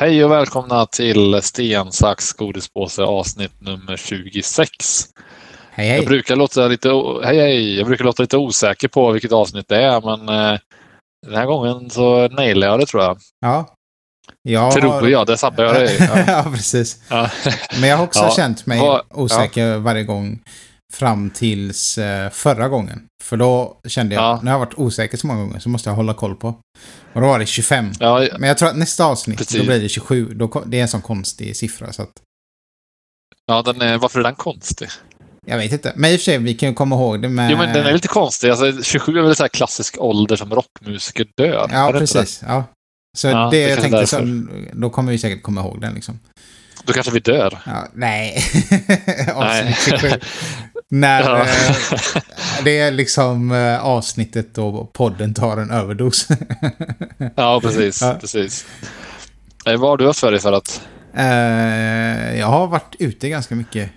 Hej och välkomna till Sten, sax, godispåse avsnitt nummer 26. Hej Jag hej. brukar låta lite, hej, hej. Jag brukar låta lite osäker på vilket avsnitt det är, men eh, den här gången så nailar jag det tror jag. Ja. Jag Tror jag, det sabbar jag det. Ja. Ja. precis. Ja. Men jag har också Ja, känt mig osäker varje gång fram tills eh, förra gången. För då kände jag, Ja. nu har jag varit osäker så många gånger så måste jag hålla koll på. Och då var det 25. Ja, Men jag tror att nästa avsnitt, Precis. då blir det 27. Då, det är en sån konstig siffra så att ja, den är, varför är den konstig? jag vet inte. Men i och för sig, vi kan ju komma ihåg det med... Jo, men den är lite konstig. Alltså, 27 är väl så här klassisk ålder som rockmusiker dör? Ja, precis. Ja. Så Ja, det, det jag tänkte, så, då kommer vi säkert komma ihåg den liksom. Då kanske vi dör. Ja, nej. Nej. Avsnitt 27. När Ja. eh, det är liksom eh, avsnittet då podden tar en överdos. ja, precis. Ja. precis. Eh, vad har du haft för dig för att... Eh, jag har varit ute ganska mycket.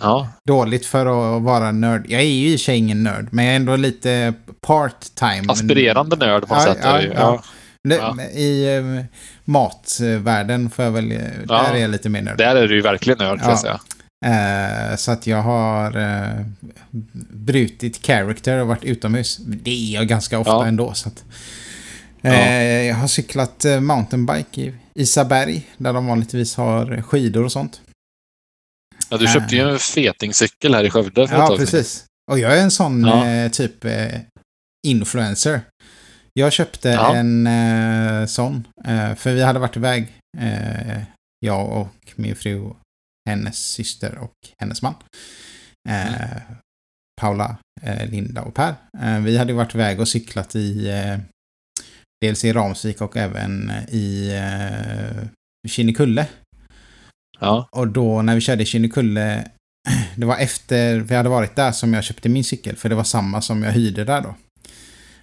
Ja, dåligt för att vara nörd. Jag är ju i och ingen nörd, men jag är ändå lite part-time. aspirerande nörd på något Ja, sätt. ja, ja. I eh, matvärlden får jag väl... eh, Ja. Där är jag lite mer nörd. Där är du ju verkligen nörd, Ja. jag säga. Eh, så att jag har eh, brutit character och varit utomhus. Det är jag ganska ofta Ja. ändå. Så att, eh, Jag har cyklat eh, mountainbike i Isaberg, där de vanligtvis har skidor och sånt. Ja, du köpte ju en fetingcykel här i Skövde för Ja, precis. Och jag är en sån eh, typ eh, influencer. Jag köpte Ja. en eh, sån, eh, för vi hade varit iväg, eh, jag och min fru, hennes syster och hennes man. Eh, Mm. Paula, eh, Linda och Per. Eh, vi hade varit iväg och cyklat i eh, dels i Ramsvik och även i eh, Kinnekulle. Ja, Och då när vi körde i Kinnekulle, det var efter vi hade varit där som jag köpte min cykel, för det var samma som jag hyrde där då.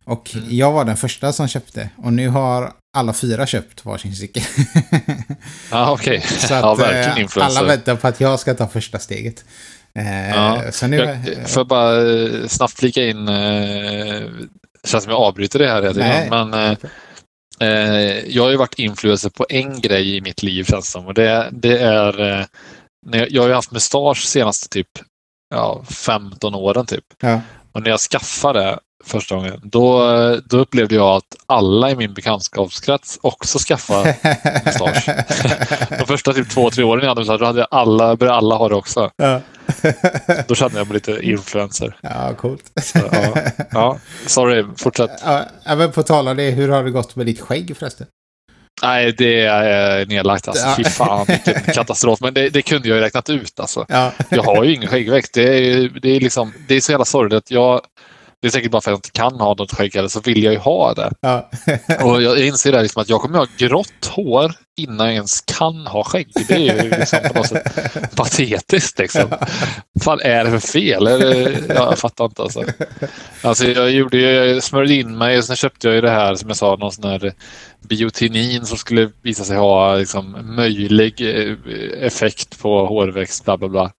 Och Mm. jag var den första som köpte, och nu har alla fyra köpt varsin cykel. ja okej. Så Ja, att verkligen eh, alla väntar på att jag ska ta första steget. Eh, Ja. Så nu... Jag, får bara eh, snabbt flika in, eh, känns som jag avbryter det här Nej. men jag har ju varit influencer på en grej i mitt liv känns det som och det, det är när jag, har ju haft mustasch senaste typ ja, 15 åren typ. Ja. Och när jag skaffade det första gången, då, då upplevde jag att alla i min bekantskapskrets också skaffade mustasch. De första typ två, tre åren jag hade mustasch, då hade alla, började alla ha det också. ja. Då kände jag mig lite influencer. ja, coolt. Så, ja. ja, sorry, fortsätt. Ja, men på tal om det, hur har det gått med ditt skägg förresten? Nej, det är nedlagt alltså. Ja. Fy fan vilken katastrof. Men det, det kunde jag ju räknat ut alltså. Ja. Jag har ju ingen skäggväxt. Det är, det är, liksom, det är så jävla sorgligt jag det är säkert bara för att jag inte kan ha något skägg eller så vill jag ju ha det. ja. Och jag inser det liksom att jag kommer ha grått hår innan jag ens kan ha skägg. Det är ju liksom på något sätt patetiskt liksom. Vad är det för fel? Jag fattar inte alltså. Alltså jag gjorde jag smörjde in mig och sen köpte jag ju det här som jag sa, någon sån här biotinin som skulle visa sig ha liksom, möjlig eh, effekt på hårväxt, bla bla bla.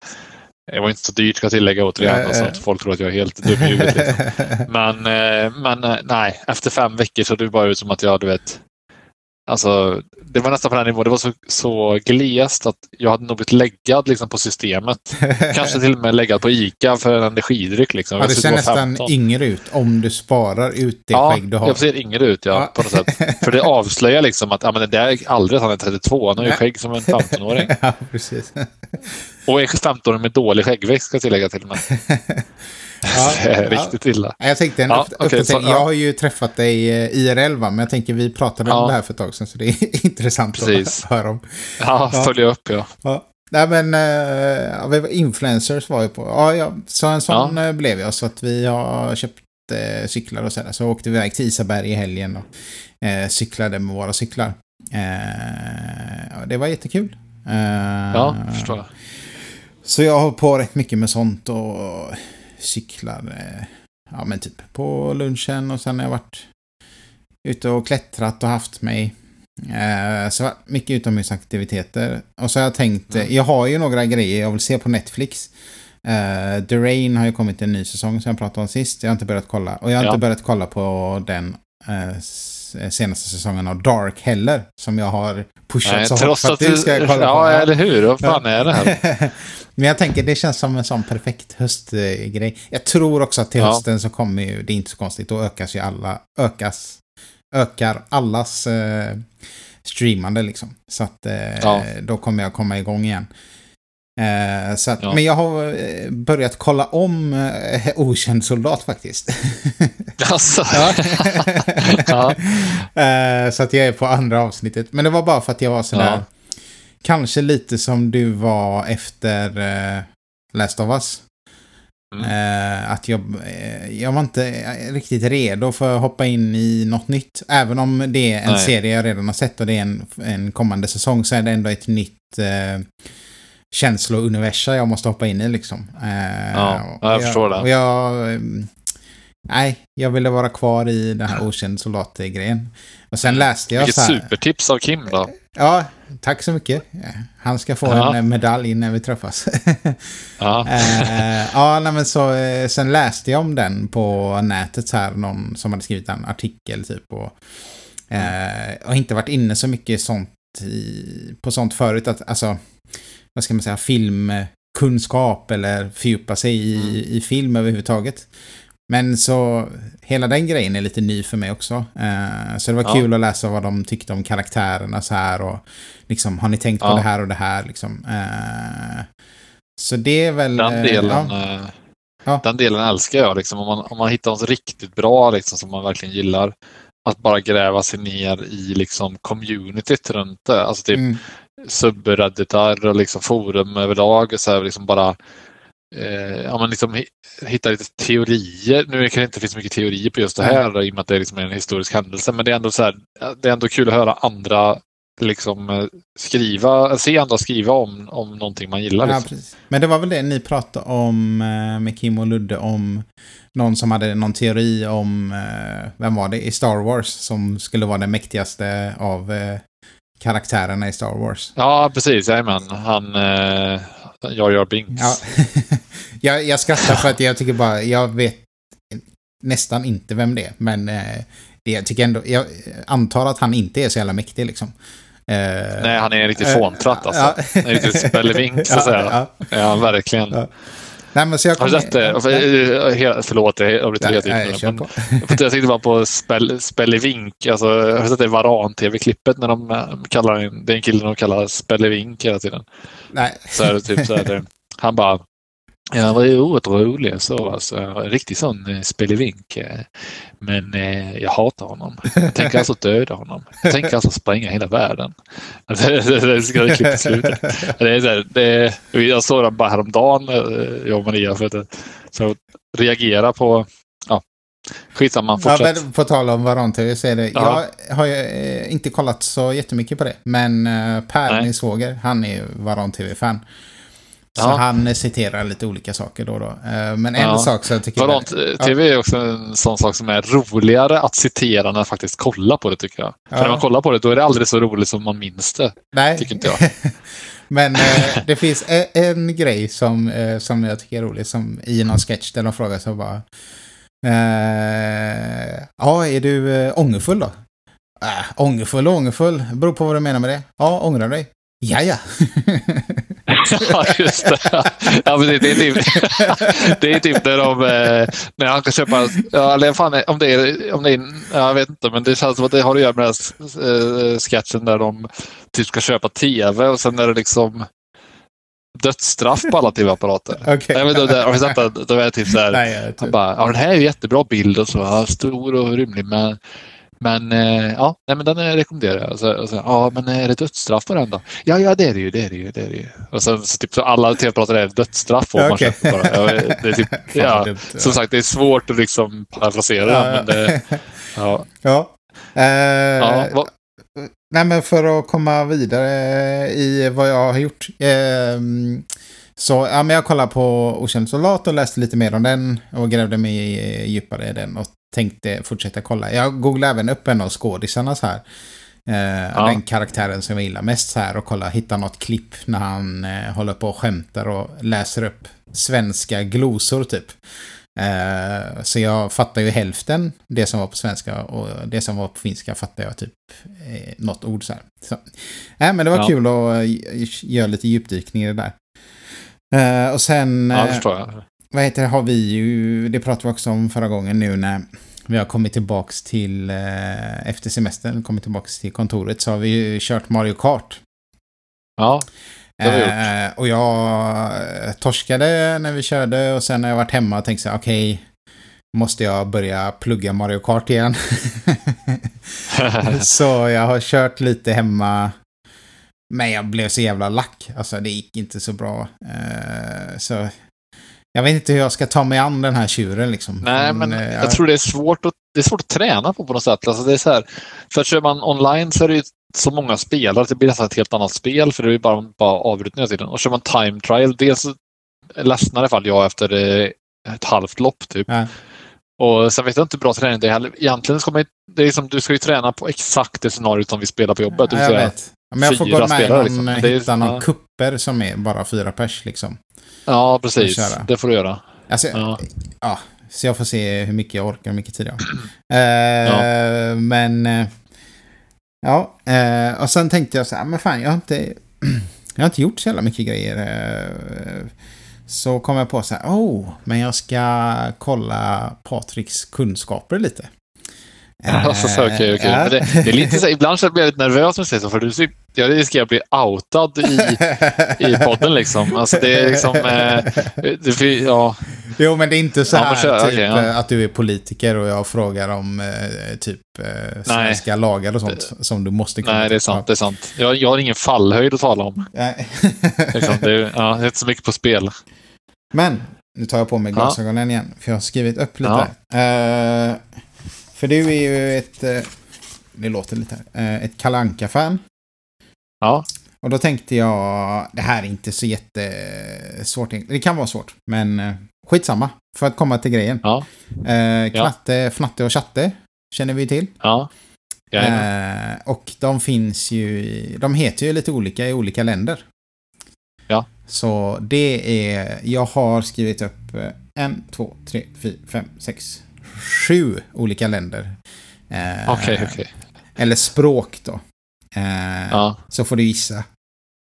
Det var inte så dyrt ska jag tillägga återigen, Nej, alltså, att folk tror att jag är helt dum i huvudet. Liksom. Men, eh, men eh, nej, efter fem veckor så det bara ut som att jag, du vet, Alltså, det var nästan på den nivån. Det var så, så glest att jag hade nog blivit läggad liksom, på systemet. Kanske till och med läggad på ICA för en energidryck. Liksom. Ja, skulle ser nästan 15. yngre ut om du sparar ut det Ja, skägg du har. jag ser yngre ut ja, Ja. på något sätt. För det avslöjar liksom att ja, men det där är aldrig att han är 32. Han har ju skägg som en 15-åring. ja, precis. Och är 15-åring med dålig skäggväxt ska jag tillägga till med. Ja, ja. riktigt illa. Jag tänkte en Ja, uppdatering. så- ja. Jag har ju träffat dig eh, IRL va, men jag tänker vi pratade om Ja. det här för ett tag sedan så det är intressant Precis. att höra om. Ja, Ja. följa upp ja. Ja. Nej men, ja, var- influencers var ju på. Ja, ja, så en sån eh, blev jag. Så att vi har köpt eh, cyklar och sådär. Så åkte vi iväg till Isaberg i helgen och eh, cyklade med våra cyklar. Ja, det var jättekul. Ja, förstår jag. Så jag har på rätt mycket med sånt och cyklar. eh, Ja men typ på lunchen och sen har jag varit ute och klättrat och haft mig Eh, så mycket utomhusaktiviteter. Och så har jag tänkt, mm. jag har ju några grejer jag vill se på Netflix. Uh, The Rain har ju kommit en ny säsong som jag pratade om sist. Jag har inte börjat kolla. Och jag har ja. inte börjat kolla på den uh, senaste säsongen av Dark heller. Som jag har pushat Nej, så hårt för att du ska kolla ja, på. Ja, eller hur? Vad fan är det här? Men jag tänker, det känns som en sån perfekt höstgrej. Jag tror också att till ja. hösten så kommer ju, det är inte så konstigt, då ökas ju alla, ökas, ökar allas eh, streamande liksom. Så att eh, ja. då kommer jag komma igång igen. Eh, så att, ja. Men jag har eh, börjat kolla om eh, Okänd soldat faktiskt. Alltså. ja. eh, så att jag är på andra avsnittet. Men det var bara för att jag var sådär. Ja. Kanske lite som du var efter eh, Last of Us. Mm. Eh, att jag, eh, jag var inte riktigt redo för att hoppa in i något nytt. Även om det är en Nej. serie jag redan har sett och det är en, en kommande säsong så är det ändå ett nytt känslouniversa jag måste hoppa in i liksom. Eh, ja, jag, jag förstår det. Och jag, mm, nej, jag ville vara kvar i den här okänd soldat-grejen. Och sen läste jag Vilket så här, supertips av Kim då. Ja, tack så mycket. Han ska få ja. en medalj när vi träffas. ja. eh, ja, nej, men så, eh, sen läste jag om den på nätet så här, någon som hade skrivit en artikel typ. Och, eh, och inte varit inne så mycket sånt i, på sånt förut. Att, alltså, vad ska man säga, filmkunskap eller fördjupa sig i, mm. i film överhuvudtaget. Men så hela den grejen är lite ny för mig också. Uh, så det var ja. kul att läsa vad de tyckte om karaktärerna så här och liksom har ni tänkt ja. på det här och det här liksom. Uh, så det är väl... Den delen, uh, ja. den delen älskar jag liksom. Om man, om man hittar något riktigt bra liksom som man verkligen gillar. Att bara gräva sig ner i liksom communityt runt det. Alltså typ, mm subredditar och liksom forum överlag. Och så här, liksom bara eh, ja, man liksom hitta lite teorier. Nu kanske det inte finns mycket teorier på just det här mm. i och med att det liksom är en historisk händelse. Men det är ändå, så här, det är ändå kul att höra andra liksom eh, skriva, se andra skriva om, om någonting man gillar. Ja, liksom. Men det var väl det ni pratade om eh, med Kim och Ludde om någon som hade någon teori om, eh, vem var det, i Star Wars som skulle vara den mäktigaste av karaktärerna i Star Wars. Ja, precis. Jajamän. Han... Eh, Jar Jar Binks. Ja. jag, jag skrattar för att jag tycker bara... Jag vet nästan inte vem det är. Men eh, det, jag tycker ändå... Jag antar att han inte är så jävla mäktig liksom. Eh, Nej, han är en riktig fåntratt alltså. Ja. En riktig spelevink så att säga. Ja verkligen. Nej, men så jag. Har du sett det? Ja. Förlåt, jag avbryter helt nej, jag, tänkte bara på spell, Spellevink. Alltså, har du sett det Varan-tv-klippet när de eh, kallar en, det är en kille de kallar Spellevink hela tiden? Nej. Så är det typ så här, han bara Ja, han var ju oerhört rolig så alltså. En riktig sån eh, spelevink. Eh. Men eh, jag hatar honom. Jag tänker alltså döda honom. Jag tänker alltså spränga hela världen. det ska det klippa slutet. Det är så här, det, jag såg den bara häromdagen, eh, jag och Maria, för att så reagera på ja, Skitsamma, fortsätt. Ja, på tal om Varan-TV så är det, Aha. jag har ju inte kollat så jättemycket på det. Men Per, min svåger, han är Varan-TV-fan. Så ja. han citerar lite olika saker då och då. Eh, men en ja. sak så jag tycker... Varant, jag... TV är också en sån sak som är roligare att citera än att faktiskt kolla på det tycker jag. Ja. För när man kollar på det då är det aldrig så roligt som man minns det. Nej. Tycker inte jag. Men eh, det finns en, en, grej som, eh, som jag tycker är rolig, som i någon sketch där de frågar så bara... Eh, ja, är du eh, ångerfull då? Äh, ångerfull och ångerfull, beror på vad du menar med det. Ja, ångrar dig. Ja, ja. ja, just det. Ja, men det, det, är typ, det är typ när de, eh, när han kan köpa, ja, eller fan, om det är, om det är, jag vet inte, men det känns som att det har att göra med den här eh, sketchen där de typ ska köpa tv och sen är det liksom dödsstraff på alla tv-apparater. Okay. Jag vet inte, har du sett det? Det är typ så här, Nej, han bara, ja, den här är jättebra bild och så, stor och rymlig, men men eh, ja, nej, men den rekommenderar jag. Och så, och så, ja, men är det dödsstraff på den då? Ja, ja, det är det ju. Det är det ju. Det är det ju. Och sen så typ så alla tv-pratare är dödsstraff. Och okay. man bara. Ja, det är typ, ja, som sagt, det är svårt att liksom parafrasera ja, men det, ja. ja. Eh, ja nej, men för att komma vidare i vad jag har gjort. Eh, så ja, men jag kollade på Okänd soldat och läste lite mer om den och grävde mig djupare i den och tänkte fortsätta kolla. Jag googlade även upp en av skådisarna så här. Eh, ja. Den karaktären som jag gillar mest så här och kolla, hitta något klipp när han eh, håller på och skämtar och läser upp svenska glosor typ. Eh, så jag fattar ju hälften det som var på svenska och det som var på finska fattar jag typ eh, något ord så här. Så. Äh, men det var ja. kul att göra lite djupdykning i det där. Uh, och sen... Ja, det förstår jag. Vad heter det, har vi ju, det pratade vi också om förra gången nu när vi har kommit tillbaks till, uh, efter semestern, kommit tillbaks till kontoret så har vi ju kört Mario Kart. Ja, det har vi gjort. Uh, och jag torskade när vi körde och sen när jag varit hemma och tänkte så okej, okay, måste jag börja plugga Mario Kart igen. så jag har kört lite hemma men jag blev så jävla lack. Alltså det gick inte så bra. Uh, så jag vet inte hur jag ska ta mig an den här tjuren liksom. Nej, men, men uh, jag tror det är svårt att, det är svårt att träna på på något sätt. Alltså det är så här, för kör man online så är det ju så många spelare att det blir nästan ett helt annat spel för det är bara, bara avbrytning hela tiden. Och kör man time trial, dels ledsnar i alla fall jag efter eh, ett halvt lopp typ. Ja. Och sen vet jag inte hur bra träning det är heller. Egentligen ska man det är som, du ska ju träna på exakt det scenario som vi spelar på jobbet. Ja, jag vet. Men jag får gå med spelare, någon, liksom. hitta är, någon ja. kupper som är bara fyra pers liksom. Ja, precis. Det får du göra. Alltså, ja. ja. Så jag får se hur mycket jag orkar, hur mycket tid jag har. Uh, ja. Men... Uh, ja, uh, och sen tänkte jag så här, men fan, jag har inte... jag har inte gjort så jävla mycket grejer. så kom jag på så här, oh, men jag ska kolla Patriks kunskaper lite. Alltså, så, okay, okay. Ja. Det, det, är lite så, ibland så blir jag lite nervös med så för du, jag riskerar att bli outad i, i podden liksom. Alltså det är liksom, eh, det, ja. Jo, men det är inte så här ja, typ, okay, ja. att du är politiker och jag frågar om eh, typ eh, svenska Nej. lagar och sånt som du måste kunna. Nej, det är sant. Det är sant. Jag, jag har ingen fallhöjd att tala om. Nej. liksom, det, är, ja, det är inte så mycket på spel. Men, nu tar jag på mig glasögonen igen, för jag har skrivit upp lite. Uh, för du är ju ett, eh, det låter lite här, eh, ett kalanka fan Ja. Och då tänkte jag, det här är inte så jättesvårt. Det kan vara svårt, men eh, skitsamma. För att komma till grejen. Ja. Knatte, ja. Fnatte och Chatte känner vi till. Ja. Eh, och de finns ju, de heter ju lite olika i olika länder. Ja. Så det är, jag har skrivit upp en, två, tre, fyra, fem, sex, sju olika länder. Eh, Okej, okay, okay, Eller språk då. Eh, ja. Så får du gissa.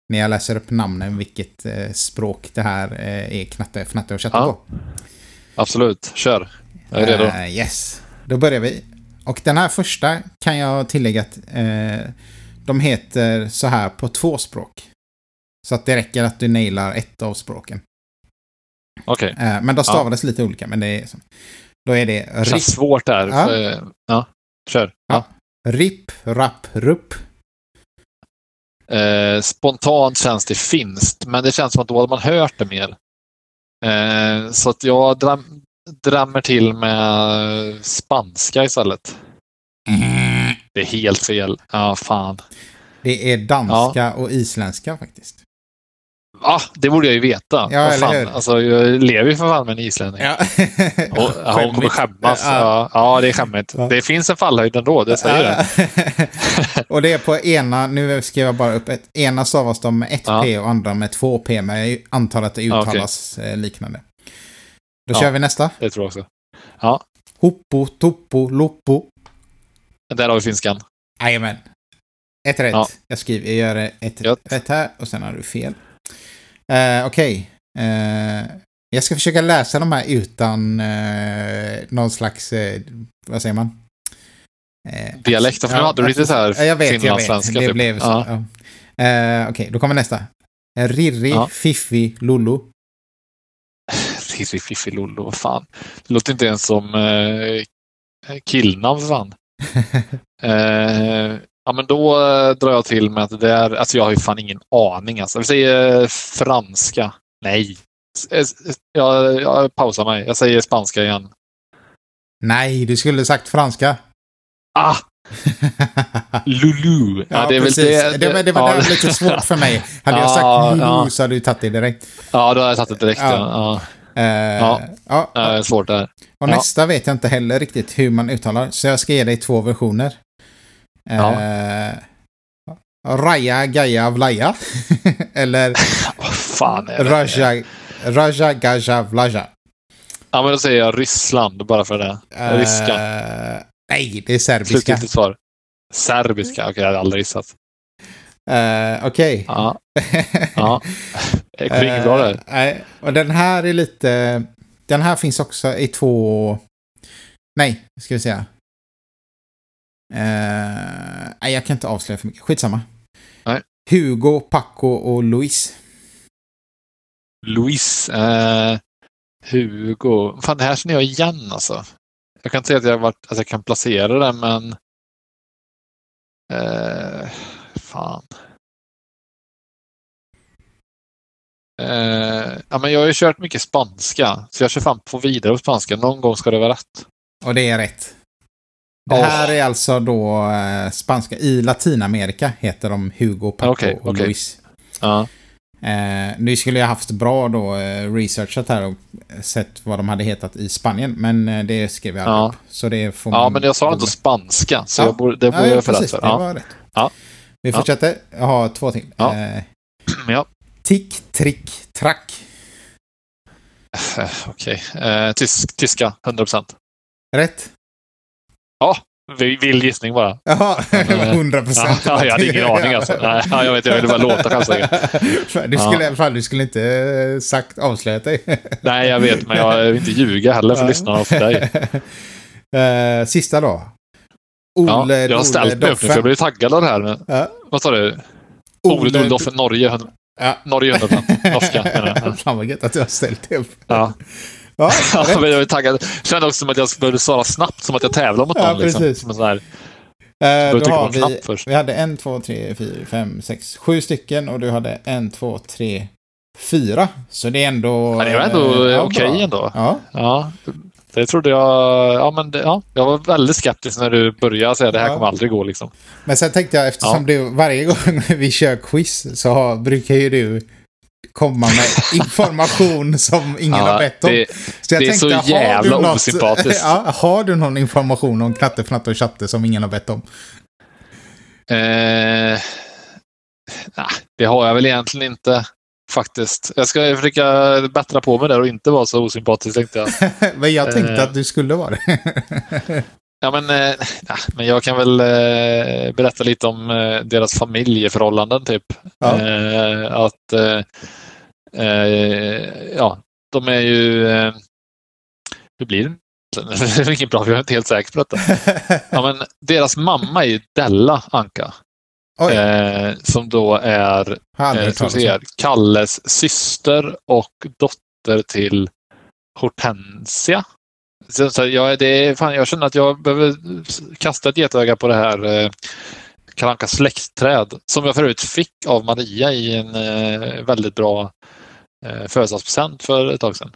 När jag läser upp namnen vilket eh, språk det här eh, är knatte, fnatte och chatte ja. på. Absolut, kör. Jag är redo. Uh, yes, då börjar vi. Och den här första kan jag tillägga att eh, de heter så här på två språk. Så att det räcker att du nailar ett av språken. Okej. Okay. Eh, men de stavades ja. lite olika, men det är. Då är det... Det känns svårt där. Ja. För, ja. Kör. Ja. Ripp, rapp, rupp. Eh, spontant känns det finskt, men det känns som att då hade man hört det mer. Eh, så att jag dram, drämmer till med spanska istället. Mm. Det är helt fel. Ja, fan. Det är danska ja. och isländska faktiskt. Ja, det borde jag ju veta. Ja, eller fan. Alltså, jag lever ju för fan med en islänning. Ja. och, hon kommer skämmas. Ja. ja, det är skämmigt. Ja. Det finns en fallhöjd ändå, det säger ja. det. och det är på ena, nu skrev jag bara upp ett, ena stavas de med ett P och andra med två P, men jag antar att det uttalas okay. Eh, liknande. Då kör vi nästa. Det tror jag också. Ja. Hoppo, toppo, loppo. Där har vi finskan. Jajamän. Ett rätt. Jag skriver, jag gör ett Jött. rätt här och sen har du fel. Uh, Okej. Okay. Eh, jag ska försöka läsa de här utan uh, någon slags, uh, vad säger man? Dialekt, för nu hade du lite så här jag vet, finlandssvenska. Det typ. blev så. Ja. Okej, okay, då kommer nästa. Rirri, ja. Fiffi, Lollo. Rirri, Fiffi, Lollo, vad fan. Det låter inte ens som uh, killnamn fan. Ja, men då eh, drar jag till med att det är, alltså jag har ju fan ingen aning alltså. Vi säger eh, franska. Nej. Eh, jag, jag pausar mig. Jag säger spanska igen. Nej, du skulle sagt franska. Ah! Lulu. Ja, ja det är precis. väl det. Det, det var ja. lite svårt för mig. Hade jag sagt Lulu ja. så hade du tagit det direkt. Ja, då hade jag tagit det direkt. Ja. Ja. Uh, ja. ja. svårt där. Och nästa vet jag inte heller riktigt hur man uttalar, så jag ska ge dig två versioner. Ja. Eh, Raja Gaja Vlaja. Eller Vad fan är det? Raja, Raja Gaja Vlaja. Ja, men då säger jag Ryssland bara för det. Eh, Ryska. nej, det är serbiska. Slutgiltigt svar. Serbiska. Okej, jag hade aldrig gissat. Eh, Okej. Ja. Ja. Det går inget bra där. Eh, Nej, och den här är lite... Den här finns också i två... Nej, ska vi säga. Eh, nej, jag kan inte avslöja för mycket. Skitsamma. Nej. Hugo, Paco och Luis. Luis. Eh, Hugo. Fan, det här känner jag igen alltså. Jag kan inte säga att jag, varit, att jag kan placera det, men... Eh, fan. Eh, ja, men jag har ju kört mycket spanska, så jag kör fan på vidare på spanska. Någon gång ska det vara rätt. Och det är rätt. Det här är alltså då eh, spanska. I Latinamerika heter de Hugo, Paco Okej, och okej. Luis. Ja, Eh, nu skulle jag haft bra då eh, researchat här och sett vad de hade hetat i Spanien. Men eh, det skrev jag Ja. upp. Så det får man ja men jag sa googla. spanska, så Ja. jag borde, det borde Ja, jag rätt precis. för. Det Ja. var rätt. Ja. Vi fortsätter. Jag har två till. Ja. Eh, ja. tick, trick, track. Eh, Okej. Eh, tysk, tyska, 100 procent. Rätt? Vill gissning bara. Jaha, Men, eh, 100 Ja, procent. ja, jag hade ingen aning alltså. Nej, ja, jag vet, jag ville bara låta självsäker. Du skulle, fan, du skulle inte eh, sagt avslöjat dig. Nej, jag vet, men jag vill inte ljuga heller för Ja. lyssnarna och för dig. Eh, sista då. Ja, Ole jag har ställt mig upp nu för jag blev taggad av det här. Men, Ja. vad sa du? Ole Doldoffen, Norge, 100 Ja. Norge 100 procent. Norska menar jag. Fan vad gött att du har ställt det upp. Ja. Ja, Ja, men jag är taggad. Kände också som att jag behövde svara snabbt, som att jag tävlar mot Ja, någon. Liksom. precis. Som en sån här, Eh, behöver då har vi, först. vi hade en, två, tre, fyra, fem, sex, sju stycken och du hade en, två, tre, fyra. Så det är ändå... ja, det var ändå eh, ja, okej bra. ändå. Ja, Ja, det trodde jag. Ja, men det, ja, jag var väldigt skeptisk när du började säga det här Ja. kommer aldrig gå. Liksom. men sen tänkte jag eftersom Ja. du varje gång vi kör quiz så har, brukar ju du komma med information som ingen har bett om. det, så jag det är så har du jävla något- osympatiskt. ja, har du någon information om knatte, fnatte och chatte som ingen har bett om? eh, nej, det har jag väl egentligen inte faktiskt. Jag ska försöka bättra på mig där och inte vara så osympatisk tänkte jag. men jag tänkte Eh. att du skulle vara det. Ja, men, eh, men jag kan väl eh, berätta lite om eh, deras familjeförhållanden typ. Ja. Eh, att eh, eh, ja, de är ju... Eh, hur blir det? Det är inget bra, jag är inte helt säker på detta. Ja, men deras mamma är ju Della Anka. Som då är eh, Kalles syster och dotter till Hortensia. Så, så jag, det är, fan, jag känner att jag behöver kasta ett getöga på det här eh, Kalanka släktträd som jag förut fick av Maria i en eh, väldigt bra eh, födelsedagspresent för ett tag sedan.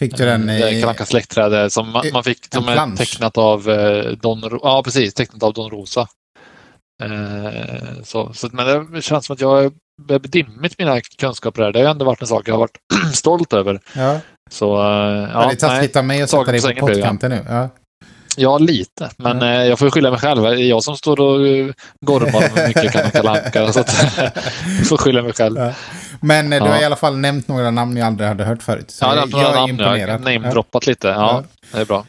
Fick du den Eh, i... Kalanka släktträd som man, i- man fick som är plansch? tecknat av eh, Don, ja, precis, tecknat av Don Rosa. Eh, så, så, men det känns som att jag börjar bli dimmigt mina kunskaper där. Det har ändå varit en sak jag har varit stolt över. Ja, Så, eh, ja, ja, det är taskigt av mig att sätta dig på ja. pottkanten nu. Ja. ja, lite. Men Mm. eh, jag får skylla mig själv. Det är jag som står och eh, gormar med mycket Kalle Kalanka. Så att, jag får skylla mig själv. Ja. Men eh, du Ja. har i alla fall nämnt några namn jag aldrig hade hört förut. Så Ja, jag, är jag är namn. Jag har imponerad. Ja. namedroppat lite. Ja, det är bra.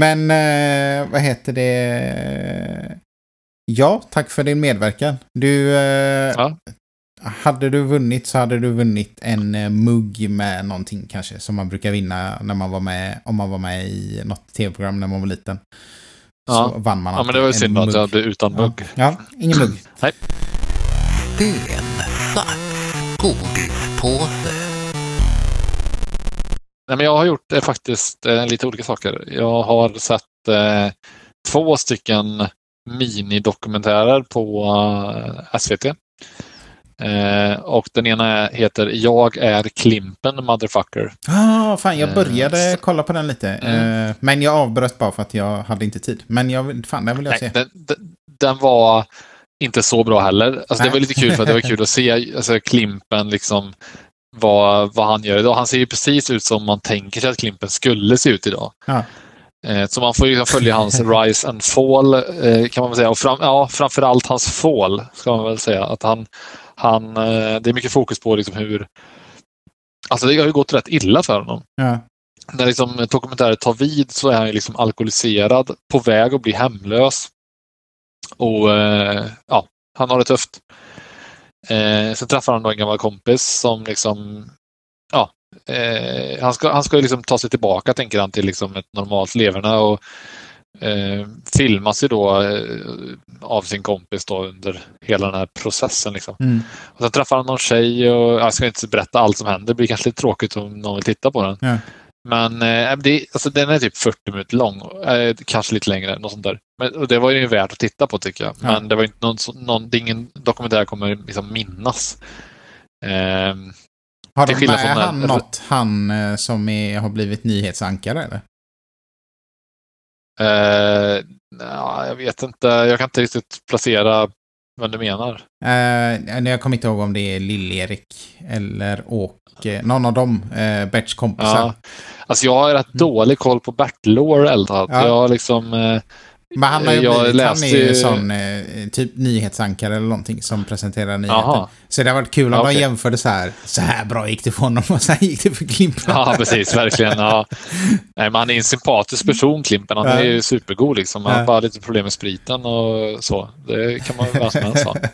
Men eh, vad heter det? Ja, tack för din medverkan. Du, eh, Ja. Hade du vunnit så hade du vunnit en eh, mugg med någonting kanske som man brukar vinna när man var med, om man var med i något tv-program när man var liten. Ja. Så vann man Ja, men det var ju synd att jag blev utan Ja. mugg. Ja, ingen mugg. Bensnack. Godpåse. Nej, men jag har gjort eh, faktiskt eh, lite olika saker. Jag har sett eh, två stycken minidokumentärer på eh, SVT. Eh, och den ena heter Jag är Klimpen motherfucker. Ah, fan, jag Eh, började så- kolla på den lite. Mm. Eh, men jag avbröt bara för att jag hade inte tid. Men jag, fan, den vill jag Nej, se. den, den, den var inte så bra heller. Alltså, det var lite kul för att det var kul att se alltså, Klimpen liksom vad, vad han gör idag. Han ser ju precis ut som man tänker sig att Klimpen skulle se ut idag. Ja. Eh, så man får ju följa hans rise and fall eh, kan man väl säga. Och fram, ja, framförallt hans fall ska man väl säga. Att han, han, eh, det är mycket fokus på liksom hur... Alltså det har ju gått rätt illa för honom. Ja. När liksom dokumentären tar vid så är han liksom alkoholiserad, på väg att bli hemlös. Och eh, ja, han har det tufft. Eh, sen träffar han då en gammal kompis som liksom, ja, eh, han ska, han ska liksom ta sig tillbaka tänker han till liksom ett normalt leverne och eh, filmas ju då eh, av sin kompis då under hela den här processen. Liksom. Mm. Och sen träffar han någon tjej och jag ska inte berätta allt som händer. Det blir kanske lite tråkigt om någon vill titta på den. Ja. Men eh, det, alltså, den är typ 40 minuter lång, eh, kanske lite längre. Något sånt där. Men, och det var ju värt att titta på tycker jag. Ja. Men det var inte någon, någon, det är ingen dokumentär jag kommer liksom minnas. Ehm, Har de med han något, han eh, som är, har blivit nyhetsankare eller? Eh, ja, jag vet inte, jag kan inte riktigt placera vad du menar. Eh, jag kommer inte ihåg om det är Lill-Erik eller Åke. Någon av dem, eh, Berts kompisar. Ja. Alltså jag har rätt dålig koll på Bert Lore Eldhard. Ja. Jag har liksom... Eh, Men han har ju Jag blivit, han läste är ju sån eh, typ nyhetsankare eller någonting som presenterar nyheter. Jaha. Så det har varit kul om Ja, de jämförde så här. Så här bra gick det för honom och så här gick det för Klimpen. Ja, precis. Verkligen. Ja. Nej, men han är en sympatisk person, Klimpen. Han Ja. är ju supergod. Liksom. Han har Ja. bara lite problem med spriten och så. Det kan man väl helst ha.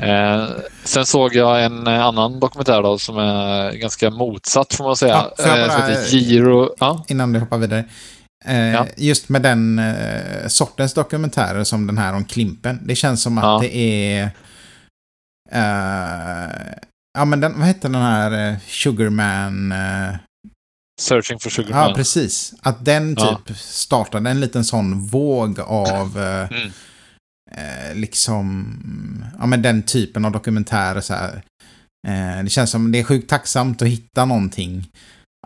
Eh, sen såg jag en annan dokumentär då, som är ganska motsatt, får man säga. Ja, jag eh, som bara- heter Giro. Ja, Innan du hoppar vidare. Eh, Ja. Just med den eh, sortens dokumentärer som den här om Klimpen. Det känns som att Ja. det är... eh, ja, men den, vad heter den här Sugarman? eh, Searching for Sugar ja, precis. Att den Ja. typ startade en liten sån våg av... eh, Mm. liksom, ja men den typen av dokumentärer så här. Det känns som det är sjukt tacksamt att hitta någonting.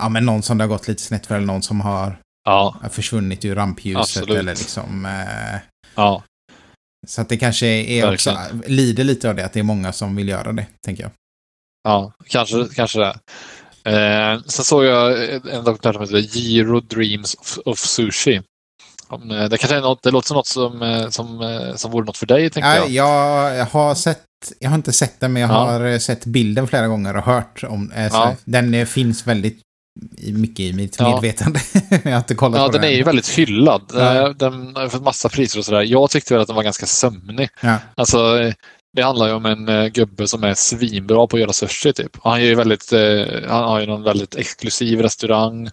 Ja men någon som det har gått lite snett för eller någon som har Ja, försvunnit ur rampljuset Absolut. eller liksom. Eh, ja, så att det kanske är också, lider lite av det att det är många som vill göra det, tänker jag. ja, kanske, kanske det. Eh, sen såg jag en dokumentär som heter Giro Dreams of, of Sushi. Eh, Det kanske är något, det låter som något som, eh, som, eh, som vore något för dig, tänkte Ja, jag. jag har sett, jag har inte sett den men jag Ja. har sett bilden flera gånger och hört om, eh, Ja. den finns väldigt mycket i mitt Ja. medvetande. jag har inte kollat Ja, på den är ju väldigt hyllad. Ja. Eh, Den har fått massa priser och sådär. Jag tyckte väl att den var ganska sömnig. Ja. Alltså, det handlar ju om en eh, gubbe som är svinbra på att göra sushi. Typ. Och han, gör ju väldigt, eh, han har ju någon väldigt exklusiv restaurang.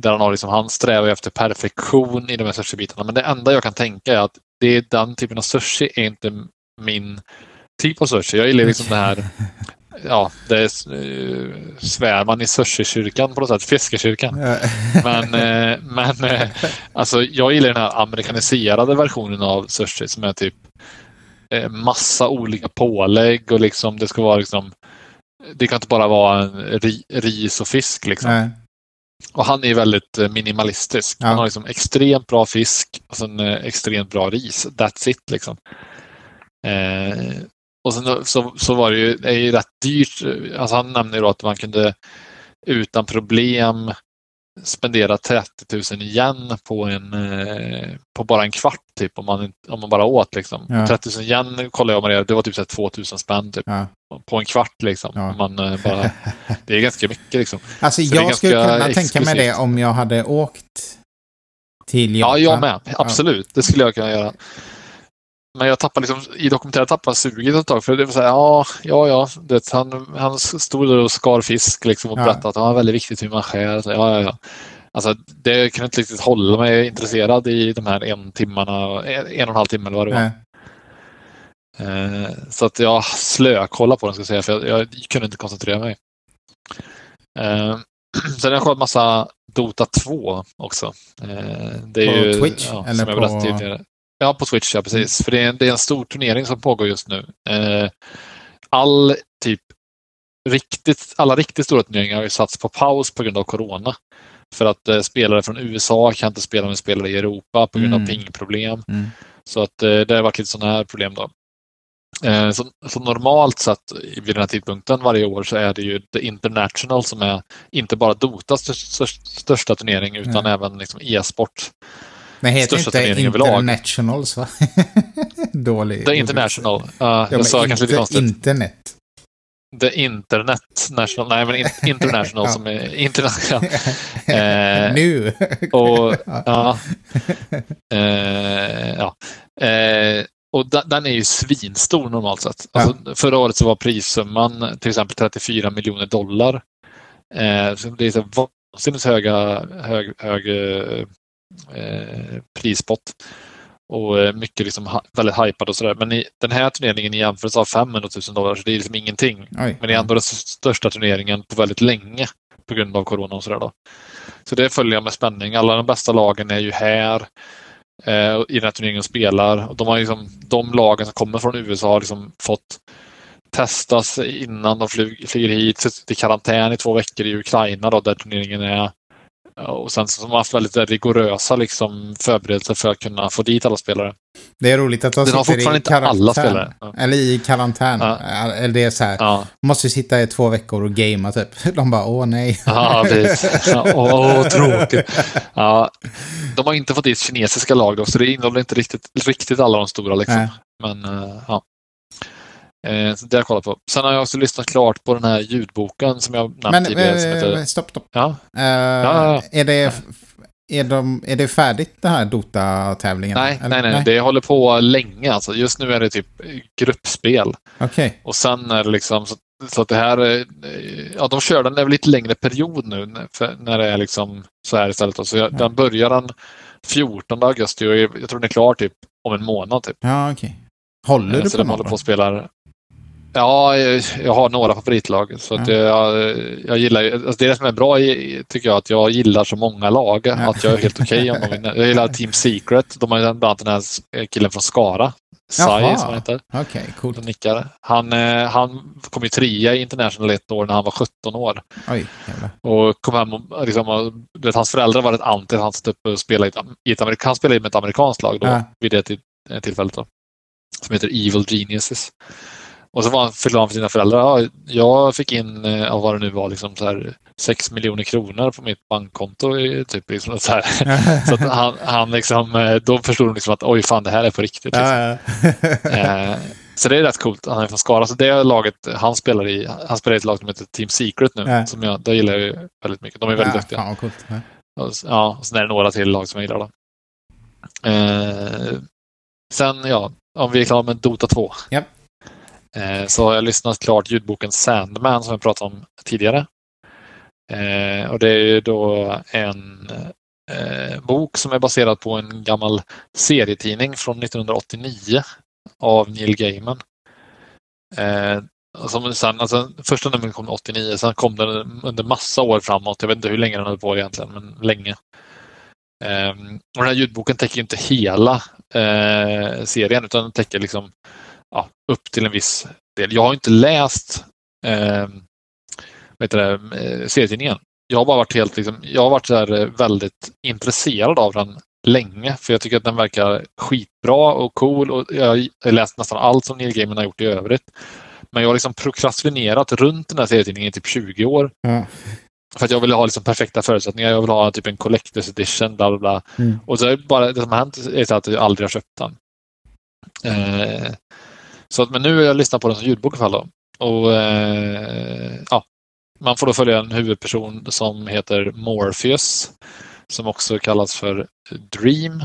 Där han, har liksom, han strävar efter perfektion i de här sushibitarna. Men det enda jag kan tänka är att det är den typen av sushi är inte min typ av sushi. Jag gillar liksom det här Ja, det är, eh, svär man i sushi-kyrkan på något sätt, fiskekyrkan. Men, eh, men eh, alltså, jag gillar den här amerikaniserade versionen av sushi som är typ massa olika pålägg och liksom det ska vara liksom det kan inte bara vara en ri, ris och fisk liksom. Nej. Och han är väldigt minimalistisk. Ja. Han har liksom extremt bra fisk och sen extremt bra ris. That's it liksom. Eh, och sen så, så var det ju, det är ju rätt dyrt. Alltså han nämner ju då att man kunde utan problem spendera 30 000 igen på, en, eh, på bara en kvart typ om man, om man bara åt. Liksom. Ja. 30 000 igen kollade jag med det, det var typ så här 2 000 spänn typ, Ja. på en kvart. Liksom. Ja. Man, eh, bara, det är ganska mycket. Liksom. Alltså Så jag skulle kunna tänka mig det exklusivt. om jag hade åkt till Ja, Japan. jag med. Absolut, det skulle jag kunna göra. Men jag tappade liksom, i dokumentären tappade jag suget ett tag. För det var så här, ja, ja, ja. Det, han, han stod där och skar fisk liksom, och Ja. berättade att det var väldigt viktigt hur man skär. Ja, ja, ja. Alltså, det kunde inte riktigt hålla mig intresserad i de här en timmarna, en, en och en halv timme eller vad det var. Eh, så att jag slökollade på den ska jag säga, för jag, jag kunde inte koncentrera mig. Eh, sen har jag kollat massa Dota 2 också. Eh, det är På ju, Twitch, Ja, eller på-. Ja, på Twitch, ja precis. För det är, en, det är en stor turnering som pågår just nu. Eh, all typ riktigt, alla riktigt stora turneringar har ju satts på paus på grund av Corona. För att eh, spelare från USA kan inte spela med spelare i Europa på grund Mm. av pingproblem. Mm. Så att eh, det har varit lite sådana här problem då. Eh, så, så, normalt sett vid den här tidpunkten varje år så är det ju The International som är inte bara Dotas största, största turnering utan mm. även liksom e-sport. Men heter största inte Internationals va? Dålig. The International. Uh, ja, jag sa kanske lite konstigt. Internet. The Internet National, nej men International som är internationell. Eh, nu! och, ja. Eh, ja. Eh, och den är ju svinstor normalt sett. Alltså, ja. Förra året så var prissumman till exempel 34 miljoner dollar. Eh, så det är så vansinnigt höga, hög, hög eh, prispott. Och eh, mycket liksom väldigt hypad och sådär. Men i den här turneringen i jämförelse av 500 000 dollar så det är liksom ingenting. Oj. Men det är ändå den största turneringen på väldigt länge på grund av corona och sådär då. Så det följer jag med spänning. Alla de bästa lagen är ju här eh, i den här turneringen och spelar. de, har liksom, de lagen som kommer från USA har liksom fått testas innan de flyg, flyger hit, suttit i karantän i två veckor i Ukraina då, där turneringen är. Och sen så har man haft väldigt rigorösa liksom, förberedelser för att kunna få dit alla spelare. Det är roligt att de sitter fortfarande i karantän. Alla spelare. Ja. Eller i karantän. Ja. Eller det är så här. Ja. Måste sitta i två veckor och gamea typ. De bara, åh nej. Ja, precis. Ja, åh, tråkigt. Ja. De har inte fått dit kinesiska lag då, så det innehåller inte riktigt, riktigt alla de stora liksom. Men, uh, ja. Eh, så det har jag kollat på. Sen har jag också lyssnat klart på den här ljudboken som jag nämnt Men, tidigare. Som heter... Stopp, stopp. Ja. Uh, ja. Är det är, de, är det färdigt det här Dota-tävlingen? Nej, nej, nej, nej, det håller på länge. Alltså. Just nu är det typ gruppspel. Okay. Och sen är det liksom så, så att det här, ja de kör den över lite längre period nu när det är liksom så här istället. Så jag, den börjar den 14 augusti och jag, tror den är klar typ om en månad. Typ. Ja, okej. Okay. Håller du så på de håller på att spela Ja, jag har några favoritlag. Så att jag, jag gillar, alltså det är det som är bra tycker jag, att jag gillar så många lag. Att jag är helt okej okay om de vinner. Jag gillar Team Secret. De har bland annat den här killen från Skara. Sai som han heter. Okay, cool. nickar. Han, eh, han kom ju trea i International ett år när han var 17 år. Oj, och kom hem och, liksom, och vet, hans föräldrar var rätt anti han upp och spelade i ett, ett, han spelade med ett amerikanskt lag då, ja. vid det tillfället. Då, som heter Evil Geniuses. Och så var han förklarade för sina föräldrar. Ja, jag fick in, ja, vad det nu var, liksom så här, 6 miljoner kronor på mitt bankkonto. Typ, liksom, så här. så att han, han liksom, eh, då förstod de liksom att oj fan det här är på riktigt. Liksom. Ja, ja. Eh, så det är rätt coolt. Han är från Skara. Så det laget han spelar i, han spelar i ett lag som heter Team Secret nu. Ja. Som jag, det gillar jag väldigt mycket. De är väldigt ja, duktiga. Fan, coolt. Ja. Och, ja, och sen är det några till lag som jag gillar. Då. Eh, sen, ja, om vi är klara med Dota 2. Yep. Eh, så har jag lyssnat klart ljudboken Sandman som jag pratade om tidigare. Eh, och det är då en eh, bok som är baserad på en gammal serietidning från 1989 av Neil Gaiman. Som sen, alltså, första numret kom 89, sen kom den under massa år framåt. Jag vet inte hur länge den höll på egentligen, men länge. och den här ljudboken täcker inte hela serien utan den täcker liksom ja, upp till en viss del. Jag har inte läst eh, det, eh, serietidningen. Jag har bara varit helt liksom, jag har varit så eh, väldigt intresserad av den länge för jag tycker att den verkar skitbra och cool och jag har läst nästan allt som Neil Gaiman har gjort i övrigt. Men jag har liksom prokrastinerat runt den här serietidningen i typ 20 år. Mm. För att jag vill ha liksom perfekta förutsättningar. Jag vill ha typ en collector's edition. Bla bla bla. Mm. Och så är det bara det som har hänt är att jag aldrig har köpt den. Eh, så att, men nu har jag lyssnat på den som ljudbok i alla fall. Då. Och, eh, ja, man får då följa en huvudperson som heter Morpheus. Som också kallas för Dream.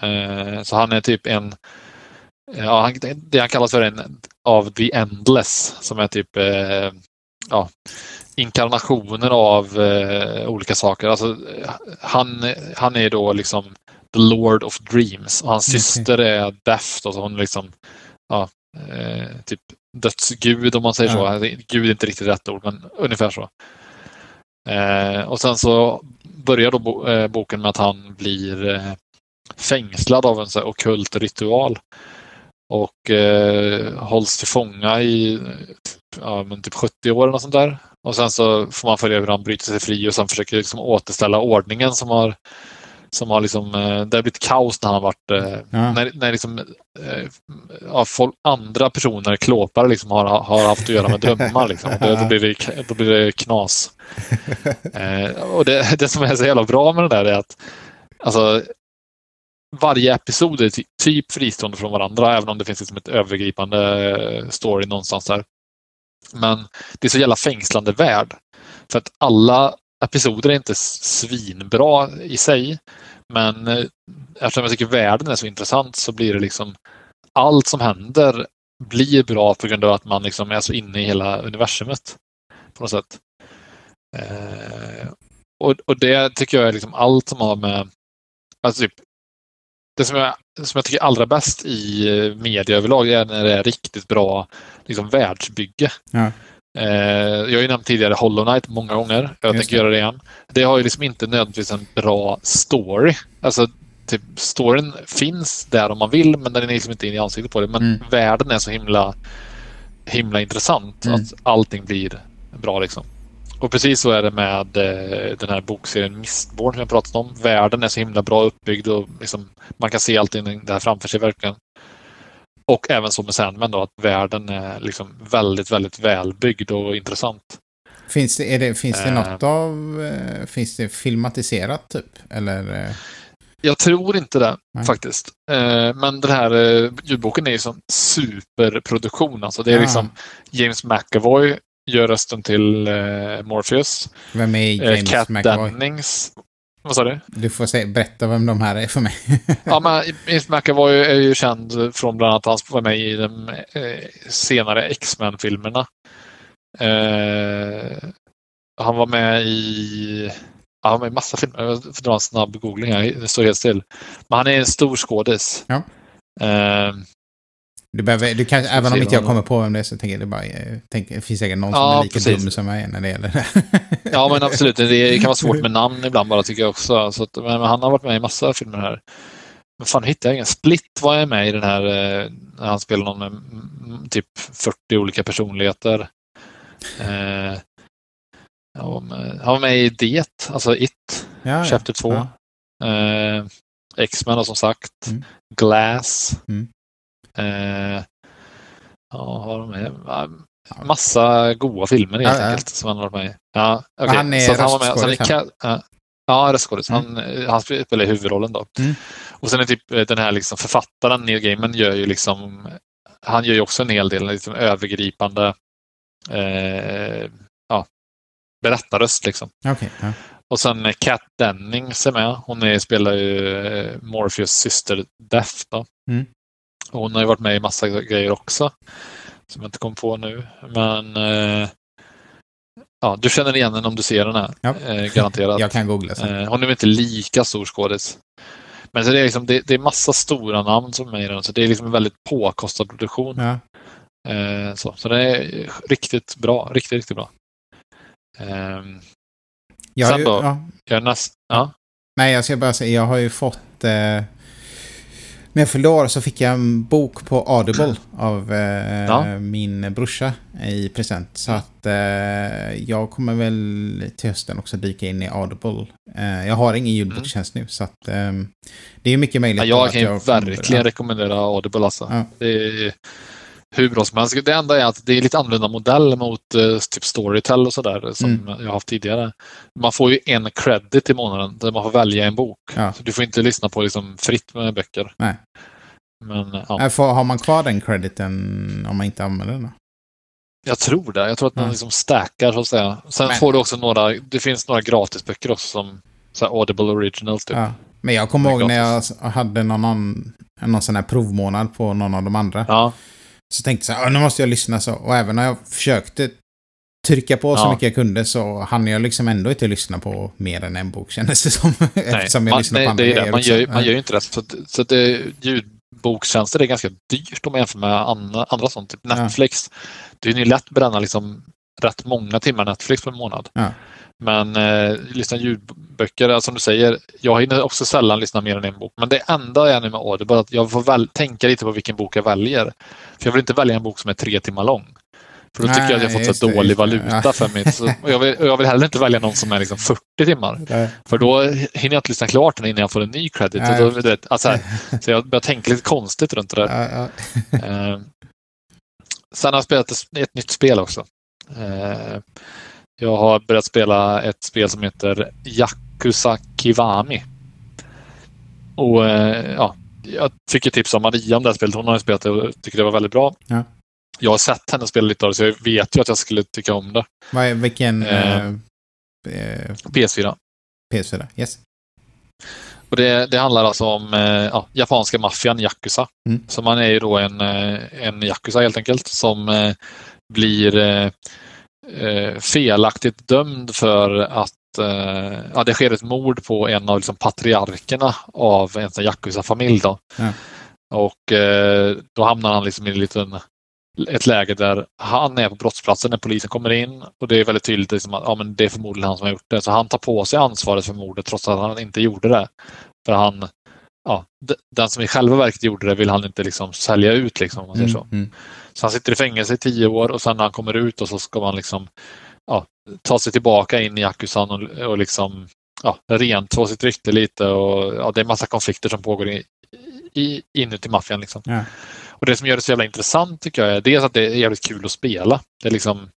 Eh, så han är typ en Ja, han, det han kallas för en av the endless som är typ eh, ja, inkarnationer av eh, olika saker. Alltså, han, han är då liksom the Lord of Dreams och hans okay. syster är Death. Och så hon liksom, ja, eh, typ dödsgud om man säger ja. så. Gud är inte riktigt rätt ord, men ungefär så. Eh, och sen så börjar då bo, eh, boken med att han blir eh, fängslad av en så här okult ritual och eh, hålls till fånga i ja, men typ 70 år eller sånt där. Och sen så får man följa hur han bryter sig fri och sen försöker liksom återställa ordningen som har Som har liksom, eh, det har blivit kaos när han varit, eh, Ja. när, när liksom, eh, ja, folk, andra personer, klåpare, liksom har, har haft att göra med drömmar. Liksom. Det, då, blir det, då blir det knas. Eh, och det, det som är så jävla bra med det där är att alltså, varje episod är ty- typ fristående från varandra, även om det finns liksom ett övergripande story någonstans där. Men det är så jävla fängslande värld. För att alla episoder är inte svinbra i sig. Men eh, eftersom jag tycker världen är så intressant så blir det liksom allt som händer blir bra på grund av att man liksom är så inne i hela universumet. På något sätt. Eh, och, och det tycker jag är liksom allt som har med... Alltså typ, det som jag, som jag tycker allra bäst i eh, media överlag är när det är riktigt bra liksom, världsbygge. Ja. Eh, jag har ju nämnt tidigare Hollow Knight många gånger. Jag Just tänker det. göra det igen. Det har ju liksom inte nödvändigtvis en bra story. Alltså, typ, storyn finns där om man vill, men den är liksom inte in i ansiktet på det. Men Mm. världen är så himla, himla intressant Mm. att allting blir bra. liksom. Och precis så är det med eh, den här bokserien Mistborn som jag pratat om. Världen är så himla bra uppbyggd och liksom, man kan se allting där framför sig verkligen. Och även så med Sandman då, att världen är liksom väldigt, väldigt välbyggd och intressant. Finns det, det, finns det Eh. något av... eh, Finns det filmatiserat typ? Eller? eh, Jag tror inte det Nej. faktiskt. Eh, Men den här eh, ljudboken är ju som superproduktion. Alltså det är Ja. liksom James McAvoy gör rösten till eh, Morpheus. Vem är Eh, James Kat McAvoy? Dennings. Vad sa du? Du får säga, berätta vem de här är för mig. Ja, men James McAvoy är ju känd från bland annat att han var med i de eh, senare X-Men-filmerna. Eh, han var med i ja, han var med i massa filmer. Jag får dra en snabb googling här. Det står helt still. Men han är en stor skådis. Ja. Eh, Du behöver, du kan, även om inte jag kommer på vem det är så tänker jag det bara... eh, Tänker, det finns säkert någon som Ja, är lika precis. dum som jag är när det gäller det. Ja, men absolut. Det kan vara svårt med namn ibland bara tycker jag också. Så att, men, han har varit med i massa filmer här. Men fan hittar jag ingen. Split var jag med i den här eh, när han spelade någon med mm, typ 40 olika personligheter. Eh, han, var med, i Det, alltså It, Ja. Chapter 2. Ja. Eh, X-Men som sagt. Mm. Glass. Mm. Eh, ja, har de med? Ja, Massa goa filmer helt Ja, ja. enkelt som han har varit med i. Ja, okej. han är röstskådis, ja, ja, röstskådis. Mm. Han, han spelar huvudrollen då. Mm. Och sen är typ eh, den här liksom författaren Neil Gaiman gör ju liksom han gör ju också en hel del liksom övergripande eh, ja, berättarröst liksom. Okej, ja. Och sen Kat Dennings är med. Hon är, spelar ju eh, Morpheus syster Death. Då. Mm. Och hon har ju varit med i massa grejer också. Som jag inte kom på nu. Men eh, ja, du känner igen henne om du ser den här. Ja. Eh, garanterat. Jag kan googla sen. Eh, hon är väl inte lika stor skådis. Men så det, är liksom, det, det är massa stora namn som är med i den. Så det är liksom en väldigt påkostad produktion. Ja. Eh, så, så det är riktigt bra. Riktigt, riktigt bra. Ehm, Jag Sen ju, då? ja. jag näst, ja. Nej, jag ska bara säga, jag har ju fått... När jag fyllde år så fick jag en bok på Audible av eh, Ja. min brorsa i present. Så att eh, jag kommer väl till hösten också dyka in i Audible. Eh, jag har ingen ljudbokstjänst nu, så att eh, det är mycket möjligt Ja, jag kan får- verkligen rekommendera Audible. Alltså. Ja. Det är hur bra som helst. Det enda är att det är lite annorlunda modell mot eh, typ Storytel och sådär som Mm. jag haft tidigare. Man får ju en credit i månaden där man får välja en bok. Ja. Så du får inte lyssna på liksom fritt med böcker. Nej. Men ja, får, har man kvar den crediten om man inte använder den? då? jag tror det. Jag tror att man Ja. liksom stackar så att säga. Sen Men- får du också några, det finns några gratisböcker också som så Audible Originals. Typ. Ja. Men jag kommer ihåg när jag gratis. hade någon, annan, någon sån här provmånad på någon av de andra. Ja. Så tänkte jag så här, "Ah, nu måste jag lyssna så. Och även när jag försökte trycka på så Ja. mycket jag kunde så hann jag liksom ändå inte lyssna på mer än en bok kändes det som. Eftersom jag man, lyssnar nej, på andra det är det. Man, gör, man Ja. gör ju inte det. Så, så det, ljudbokstjänster är ganska dyrt om man jämför med andra, andra sånt. Typ Ja. Netflix. Det är ju lätt att bränna liksom rätt många timmar Netflix på en månad. Ja. Men eh, lyssna ljudböcker, alltså, som du säger, jag hinner också sällan lyssna mer än en bok. Men det enda är nu med Audible att jag får väl, tänka lite på vilken bok jag väljer. För jag vill inte välja en bok som är tre timmar lång. För då tycker jag att jag fått så det, dålig valuta Ja. för mitt... Så, jag, vill, jag vill heller inte välja någon som är liksom 40 timmar. Nej. För då hinner jag inte lyssna klart den innan jag får en ny credit. Nej. Och då, vet, alltså, här, så jag börjar tänka lite konstigt runt det där. Ja, ja. Eh, sen har jag spelat ett, ett nytt spel också. Eh, jag har börjat spela ett spel som heter Yakuza Kiwami. Och eh, ja, jag fick ett tips av Maria om det här spelet. Hon har spelat det och tycker det var väldigt bra. Ja. Jag har sett henne spela lite av det så jag vet ju att jag skulle tycka om det. Vad vilken... Eh. eh, eh, PS4. PS4? Yes. Och det, det handlar alltså om eh, ja, japanska maffian Yakuza. Mm. Så man är ju då en, en Yakuza helt enkelt som blir felaktigt dömd för att eh, ja, det sker ett mord på en av liksom, patriarkerna av en sån Yakuza-familj. Då. Ja. Och eh, då hamnar han liksom i en liten, ett läge där han är på brottsplatsen när polisen kommer in och det är väldigt tydligt liksom, att ja, men det är förmodligen han som har gjort det. Så han tar på sig ansvaret för mordet trots att han inte gjorde det. För han, ja, den som i själva verket gjorde det vill han inte liksom sälja ut. Liksom, om man säger så. Mm. Så han sitter i fängelse i tio år och sen när han kommer ut och så ska man liksom ja, ta sig tillbaka in i Yakuzan och, och liksom ja, rentvå sitt rykte lite och ja, det är massa konflikter som pågår i, i, inuti maffian. Liksom. Ja. Och det som gör det så jävla intressant tycker jag är dels att det är jävligt kul att spela. Det är liksom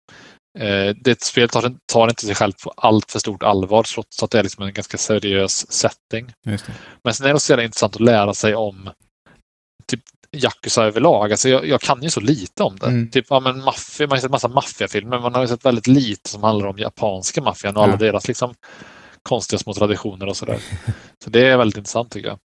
eh, det spel tar, tar inte sig själv på allt för stort allvar trots att det är liksom en ganska seriös setting. Men sen är det också jävla intressant att lära sig om typ Yakuza överlag. Alltså jag, jag kan ju så lite om det. Mm. Typ, ja, men maffia, man har sett massa maffiafilmer, men man har sett väldigt lite som handlar om japanska maffian och alla Ja. deras liksom, konstiga små traditioner och sådär. Så det är väldigt intressant tycker jag.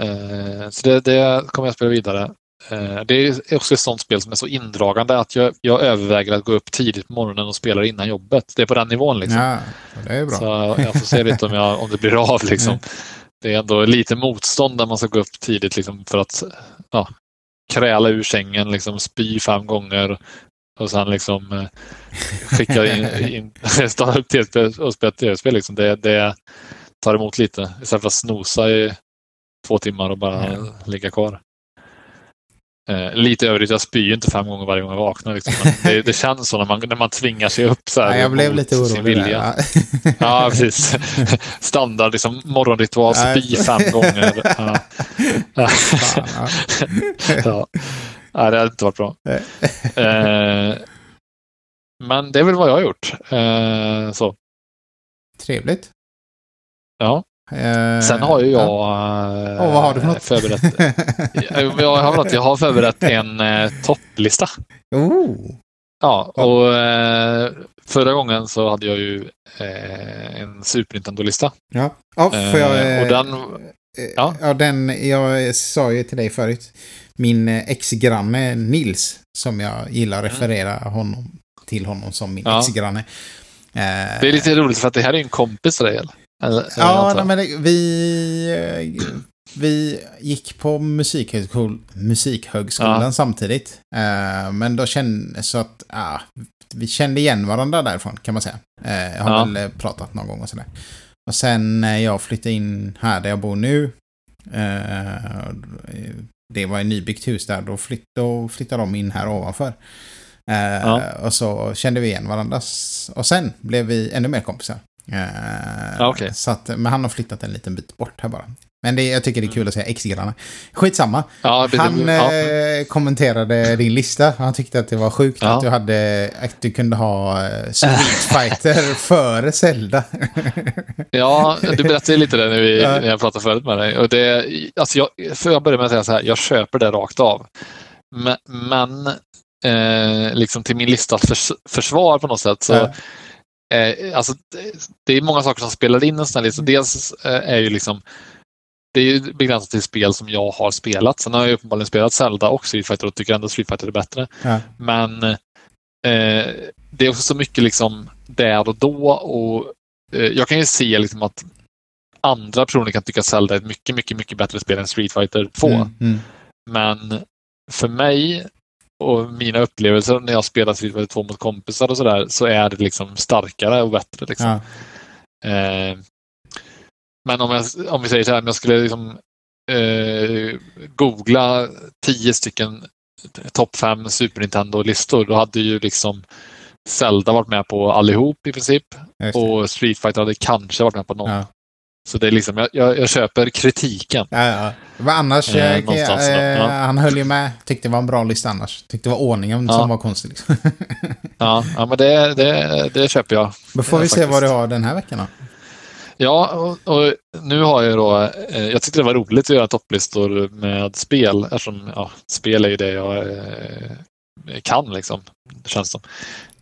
Eh, så det, det kommer jag spela vidare. Eh, det är också ett sånt spel som är så indragande att jag, jag överväger att gå upp tidigt på morgonen och spela innan jobbet. Det är på den nivån. Liksom. Ja, det är bra. Så jag får se lite om, jag, om det blir av. Liksom. Det är ändå lite motstånd när man ska gå upp tidigt liksom, för att ja, kräla ur sängen, liksom, spy fem gånger och sen liksom eh, skicka in, in starta upp tv-spel och spela tv-spel. Liksom. Det, det tar emot lite istället för att snosa i två timmar och bara Ja. ligga kvar. Eh, lite övrigt, jag spyr ju inte fem gånger varje gång jag vaknar. Liksom. Det, det känns så när man, när man tvingar sig upp. Så här, Ja, jag blev lite orolig där. Ja. Ja, precis. Standard liksom, morgonritual, spy fem gånger. Ja. Ja. Fan, ja. Det hade inte varit bra. Eh, men det är väl vad jag har gjort. Eh, så. Trevligt. Ja. Eh, Sen har ju jag ja. eh, vad har för förberett. jag, jag, har jag har förberett en eh, topplista. oh. Ja, och eh, förra gången så hade jag ju eh, en Super Nintendo-lista. Ja, ja får jag... Eh, och den, eh, ja. ja, den... Jag sa ju till dig förut. Min eh, ex-granne Nils, som jag gillar att referera honom, till honom som min Mm. Ja. ex-granne. Eh, det är lite roligt för att det här är en kompis till dig. Eller? Eller, Ja, nej, men det, vi, eh, vi gick på musikhögskol, musikhögskolan Ja. samtidigt. Eh, men då kände så att ja, vi kände igen varandra därifrån kan man säga. Eh, jag har Ja. väl eh, pratat någon gång och sådär. Och sen när jag flyttade in här där jag bor nu. Eh, det var ett nybyggt hus där. Då, flytt, då flyttade de in här ovanför. Eh, Ja. Och så kände vi igen varandra. Och sen blev vi ännu mer kompisar. Eh, Ja, okej. så att, men han har flyttat en liten bit bort här bara. Men det, jag tycker det är kul att säga ex-granne. Skitsamma. Ja, Han ja. eh, kommenterade din lista. Han tyckte att det var sjukt Ja. att, du hade, att du kunde ha eh, Street Fighter före Zelda. ja, du berättade lite det när, vi, när jag pratade förut med dig. Och det, alltså jag, för jag börjar med att säga så här, jag köper det rakt av. Men, men eh, liksom till min listas förs, försvar på något sätt så. Eh, alltså, det, är många saker som spelar in en sån här lista. Dels eh, är ju liksom det är ju begränsat till spel som jag har spelat. Sen har jag uppenbarligen spelat Zelda och Street Fighter och tycker ändå Street Fighter är bättre. Ja. Men eh, det är också så mycket liksom där och då och eh, jag kan ju se liksom att andra personer kan tycka Zelda är ett mycket, mycket, mycket bättre spel än Street Fighter 2. Mm, mm. Men för mig och mina upplevelser när jag spelar Street Fighter 2 mot kompisar och sådär så är det liksom starkare och bättre. Liksom. Ja. Eh, men om, jag, om vi säger så här, om jag skulle liksom, eh, googla tio stycken topp fem Super Nintendo-listor, då hade ju liksom Zelda varit med på allihop i princip. Och Street Fighter hade kanske varit med på någon. Ja. Så det är liksom, jag, jag, jag köper kritiken. Ja, ja. Men annars, Eh, eh, någonstans då, eh, ja. han höll ju med. Tyckte det var en bra lista annars. Tyckte det var ordningen Ja. som var konstig. Liksom. Ja, ja men det, det, det köper jag. Då får vi se faktiskt. vad du har den här veckan då. Ja, och, och nu har jag då, eh, jag tyckte det var roligt att göra topplistor med spel eftersom ja, spel är ju det jag eh, kan liksom. Det känns som.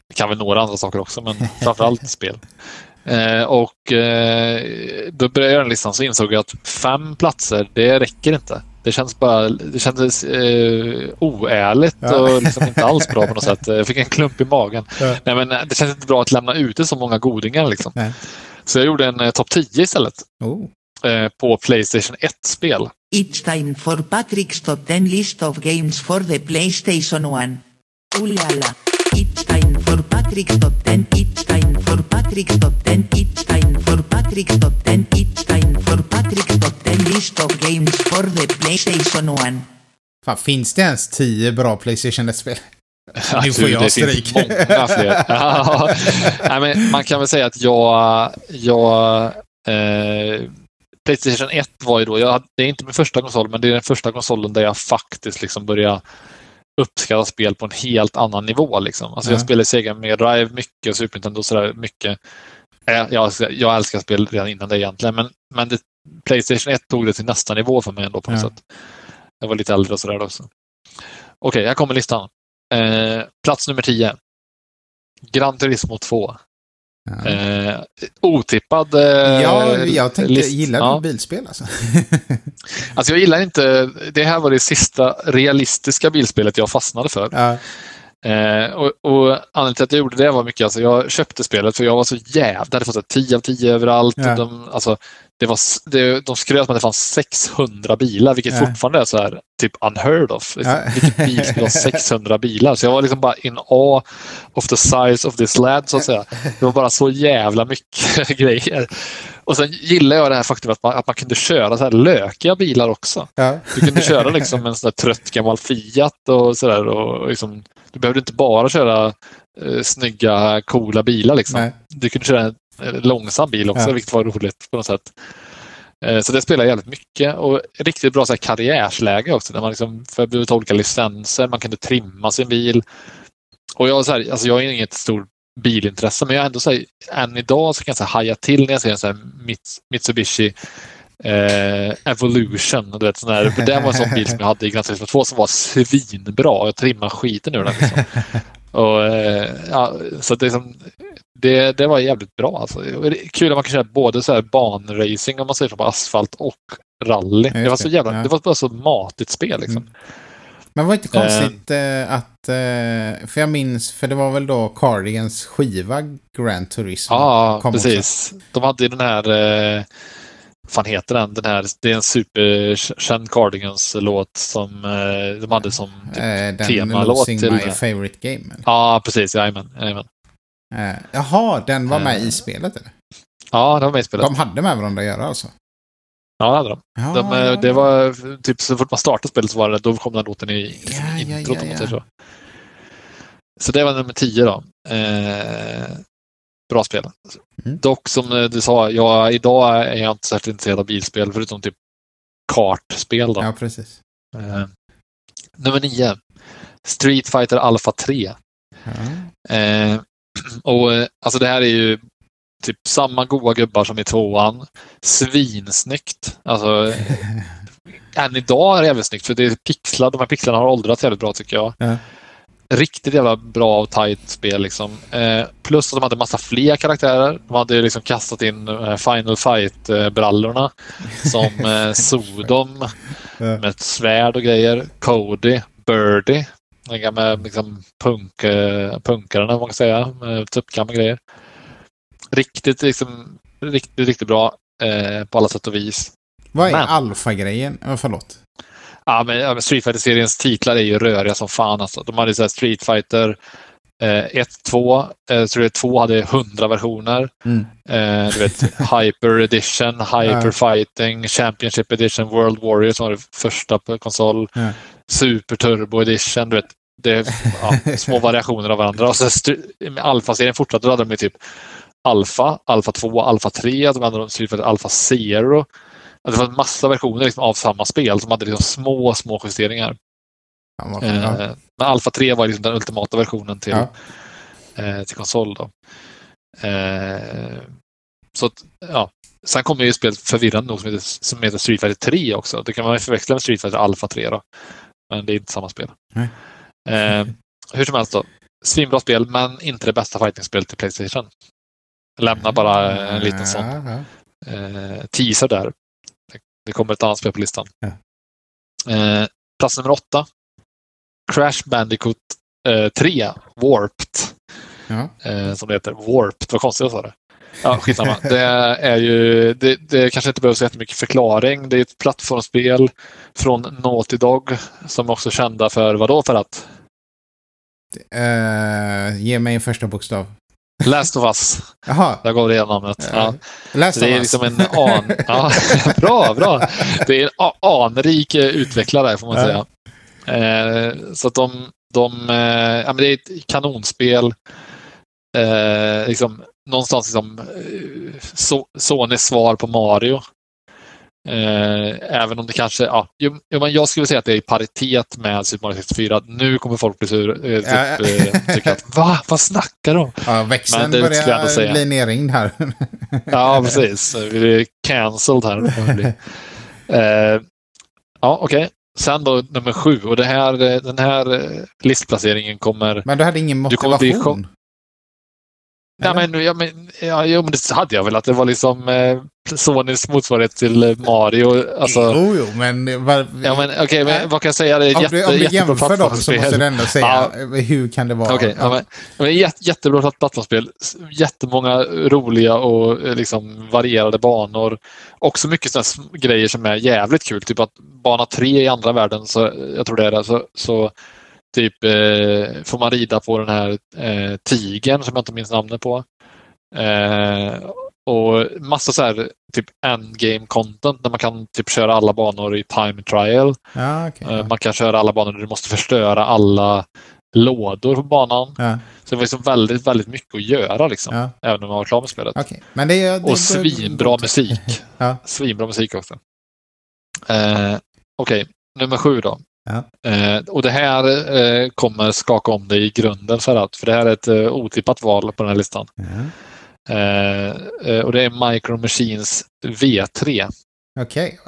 Jag kan väl några andra saker också, men framförallt spel. Eh, och eh, då började jag göra den listan så insåg jag att fem platser, det räcker inte. Det känns bara, det kändes eh, oärligt Ja. och liksom inte alls bra på något sätt. Jag fick en klump i magen. Ja. Nej, men eh, det känns inte bra att lämna ute så många godingar. Liksom. Nej. Så jag gjorde en eh, topp 10 istället Oh. eh, på Playstation 1-spel. It's time for Patrick's top 10 list of games for the PlayStation 1. Ooh la la. It's time for Patrick's top 10. It's time for Patrick's top 10. It's time for Patrick's top 10. It's time for Patrick's top 10 list of games for the PlayStation 1. Fan, finns det ens tio bra Playstation 1-spel? Nu får jag det stryk. finns många fler. Ja. Nej, men man kan väl säga att jag... jag eh, Playstation 1 var ju då, jag, det är inte min första konsol, men det är den första konsolen där jag faktiskt liksom började uppskatta spel på en helt annan nivå. Liksom. Alltså jag Ja. spelade Sega Mega Drive mycket och Super Nintendo sådär mycket. Jag, jag älskar spel redan innan det egentligen, men, men det, Playstation 1 tog det till nästa nivå för mig ändå på något Ja. sätt. Jag var lite äldre och sådär också. Okej, här kommer listan. Eh, plats nummer 10. Gran Turismo 2. Ja. Eh, otippad eh, ja, jag tänkte, list. gillar Ja. du bilspel alltså? Alltså jag gillar inte, det här var det sista realistiska bilspelet jag fastnade för. ja. Eh, och, och anledningen till att jag gjorde det var mycket, alltså jag köpte spelet för jag var så jävla, det hade fått ett 10 av 10 överallt. Ja. De, alltså, det var, det, de skröt med att det fanns 600 bilar, vilket Ja. fortfarande är så här typ unheard of. Liksom. Ja. Vilket bilspel har 600 bilar? Så jag var liksom bara in awe of the size of this lad, så att säga. Det var bara så jävla mycket grejer. Och sen gillar jag det här faktum att man, att man kunde köra så här lökiga bilar också. Ja. Du kunde köra liksom en sån trött gammal Fiat och sådär. Och liksom, du behövde inte bara köra eh, snygga, coola bilar. Liksom. Nej. Du kunde köra en långsam bil också, Ja. vilket var roligt på något sätt. Eh, så det spelar jävligt mycket och riktigt bra så här, karriärsläge också. Där man liksom ta olika licenser, man kunde trimma sin bil. Och jag, så här, alltså jag har inget stort bilintresse, men jag ändå så här, än idag så kan jag så här, haja till när jag ser en så här Mits- Mitsubishi eh, Evolution. Du vet, sån för det var en sån bil som jag hade i Gran Turismo 2 som var svinbra. Jag trimmade skiten ur den. Liksom. Och, eh, ja, så det, är som, det, det var jävligt bra. Alltså. Kul att man kan köra både så här banracing om man säger så, på asfalt och rally. Det var så jävla, Ja. det var bara så matigt spel. Liksom. Mm. Men var det inte konstigt eh, att... Eh, för jag minns, för det var väl då Cardigans skiva Grand Turismo Ja, kom också. precis. De hade ju den här, eh, fan heter den? den här, det är en superkänd Cardigans-låt som eh, de hade som typ, Eh, den temalåt Losing till My det. Favorite Game. eller? Ja, precis. Jajamän. jajamän. Eh, jaha, den var med Eh, i spelet eller? Ja, det var med i spelet. De hade med varandra att göra alltså? Ja, det hade de. Ja, de eh, ja, det var typ så fort man startade spelet så var det, då kom den låten i liksom, Ja, introt ja, om man ja. säger så. Så det var nummer 10 då. Eh, bra spel. Mm. Dock som eh, du sa, jag, idag är jag inte särskilt intresserad av bilspel förutom typ kartspel. Då. Ja, precis. Eh, nummer 9. Street Fighter Alpha 3. Ja. Eh, och eh, alltså det här är ju typ samma goa gubbar som i tvåan. Svinsnyggt. Alltså, än idag är det jävligt snyggt för det är pixlar. De här pixlarna har åldrats jävligt bra tycker jag. Ja. Riktigt jävla bra och tight spel liksom. Eh, plus att de hade massa fler karaktärer. De hade ju liksom kastat in eh, Final Fight-brallorna som eh, Sodom Ja. med ett svärd och grejer. Cody, Birdie, den gamla liksom, punk, eh, punkarna man kan säga, med tuppkam och grejer. Riktigt, liksom, riktigt, riktigt bra eh, på alla sätt och vis. Vad är Men- alfa-grejen? Förlåt. Ja, men, Street Fighter-seriens titlar är ju röriga som fan. Alltså. De hade så här Street Fighter, Eh, 1, 2, eh, tror det 2 hade 100 versioner. Mm. Eh, du vet, Hyper Edition, Hyper. Fighting, Championship Edition, World Warrior som var det första på konsol. Ja. Super Turbo Edition, du vet. Det är ja, små variationer av varandra. Och st- med Alpha-serien fortsatte, då hade de ju typ Alpha, Alpha 2, Alpha 3, de hade de Alpha Zero. Det var en massa versioner liksom av samma spel som hade liksom små, små justeringar. Vad- Eh, ja. Men Alpha 3 var liksom den ultimata versionen till, Ja. eh, till konsol. Då. Eh, så att, ja. Sen kommer ju spelet förvirrande nog som heter, som heter Street Fighter 3 också. Det kan man ju förväxla med Street Fighter Alpha 3 då. Men det är inte samma spel. Nej. Eh, hur som helst då. Svinbra spel, men inte det bästa fighting-spelet till Playstation. Lämna bara en liten sån eh, teaser där. Det, kommer ett annat spel på listan. Eh, plats nummer åtta. Crash Bandicoot eh, 3, Warped. Ja. Eh, som det heter. Warped, vad konstigt jag sa det. Ja, skitsamma. det är ju, det, det kanske inte behövs jättemycket förklaring. Det är ett plattformsspel från Naughty Dog som är också kända för vadå för att? Eh, ge mig en första bokstav. Last of Us. Jaha. Jag gav det namnet. Ja. Last det är of us. liksom en an... Ja, bra, bra. Det är en anrik eh, utvecklare får man säga. Eh, så att de, de ja, men det är ett kanonspel. Eh, liksom, någonstans liksom, eh, so Sonys svar på Mario. Eh, även om det kanske, ja, jo, jo, men jag skulle säga att det är i paritet med Super Mario 64. Nu kommer folk bli sur, eh, typ, Ja. tycka att va, vad snackar de? Ja, växeln Men börjar bli nerringd här. Ja, precis. Vi blir cancelled här. ja, okej. Sen då nummer sju. Och det här, den här listplaceringen kommer... Men du hade ingen motivation? Eller? men, ja, men, ja, jo, men det hade jag väl. Att det var liksom eh, Sonys motsvarighet till eh, Mario. Alltså, Jo, jo, men... Var... ja, men, okej, men vad kan jag säga? Det är om, jätte, du, om du jämför dem så måste du ändå säga Ja. hur kan det vara? Okej, ja. men, men jät- jättebra platt- plattformsspel. Jättemånga roliga och eh, liksom varierade banor. Också mycket sådana grejer som är jävligt kul. Typ att bana tre i andra världen, så, jag tror det är det, så, så typ eh, får man rida på den här eh, tigern som jag inte minns namnet på. Eh, och massa så här typ endgame content där man kan typ köra alla banor i time trial. Ja, okej. Eh, Man kan köra alla banor där du måste förstöra alla lådor på banan. Ja, Så det var liksom väldigt, väldigt mycket att göra liksom. ja, Även om man var klar med spelet. okej. Men det det Och svinbra musik. Ja. Svinbra musik också. Eh, Okej, nummer sju då. Ja. Eh, och det här eh, kommer skaka om dig i grunden för att, för det här är ett eh, otippat val på den här listan. Ja. Eh, eh, och det är Micro Machines V3. Okej.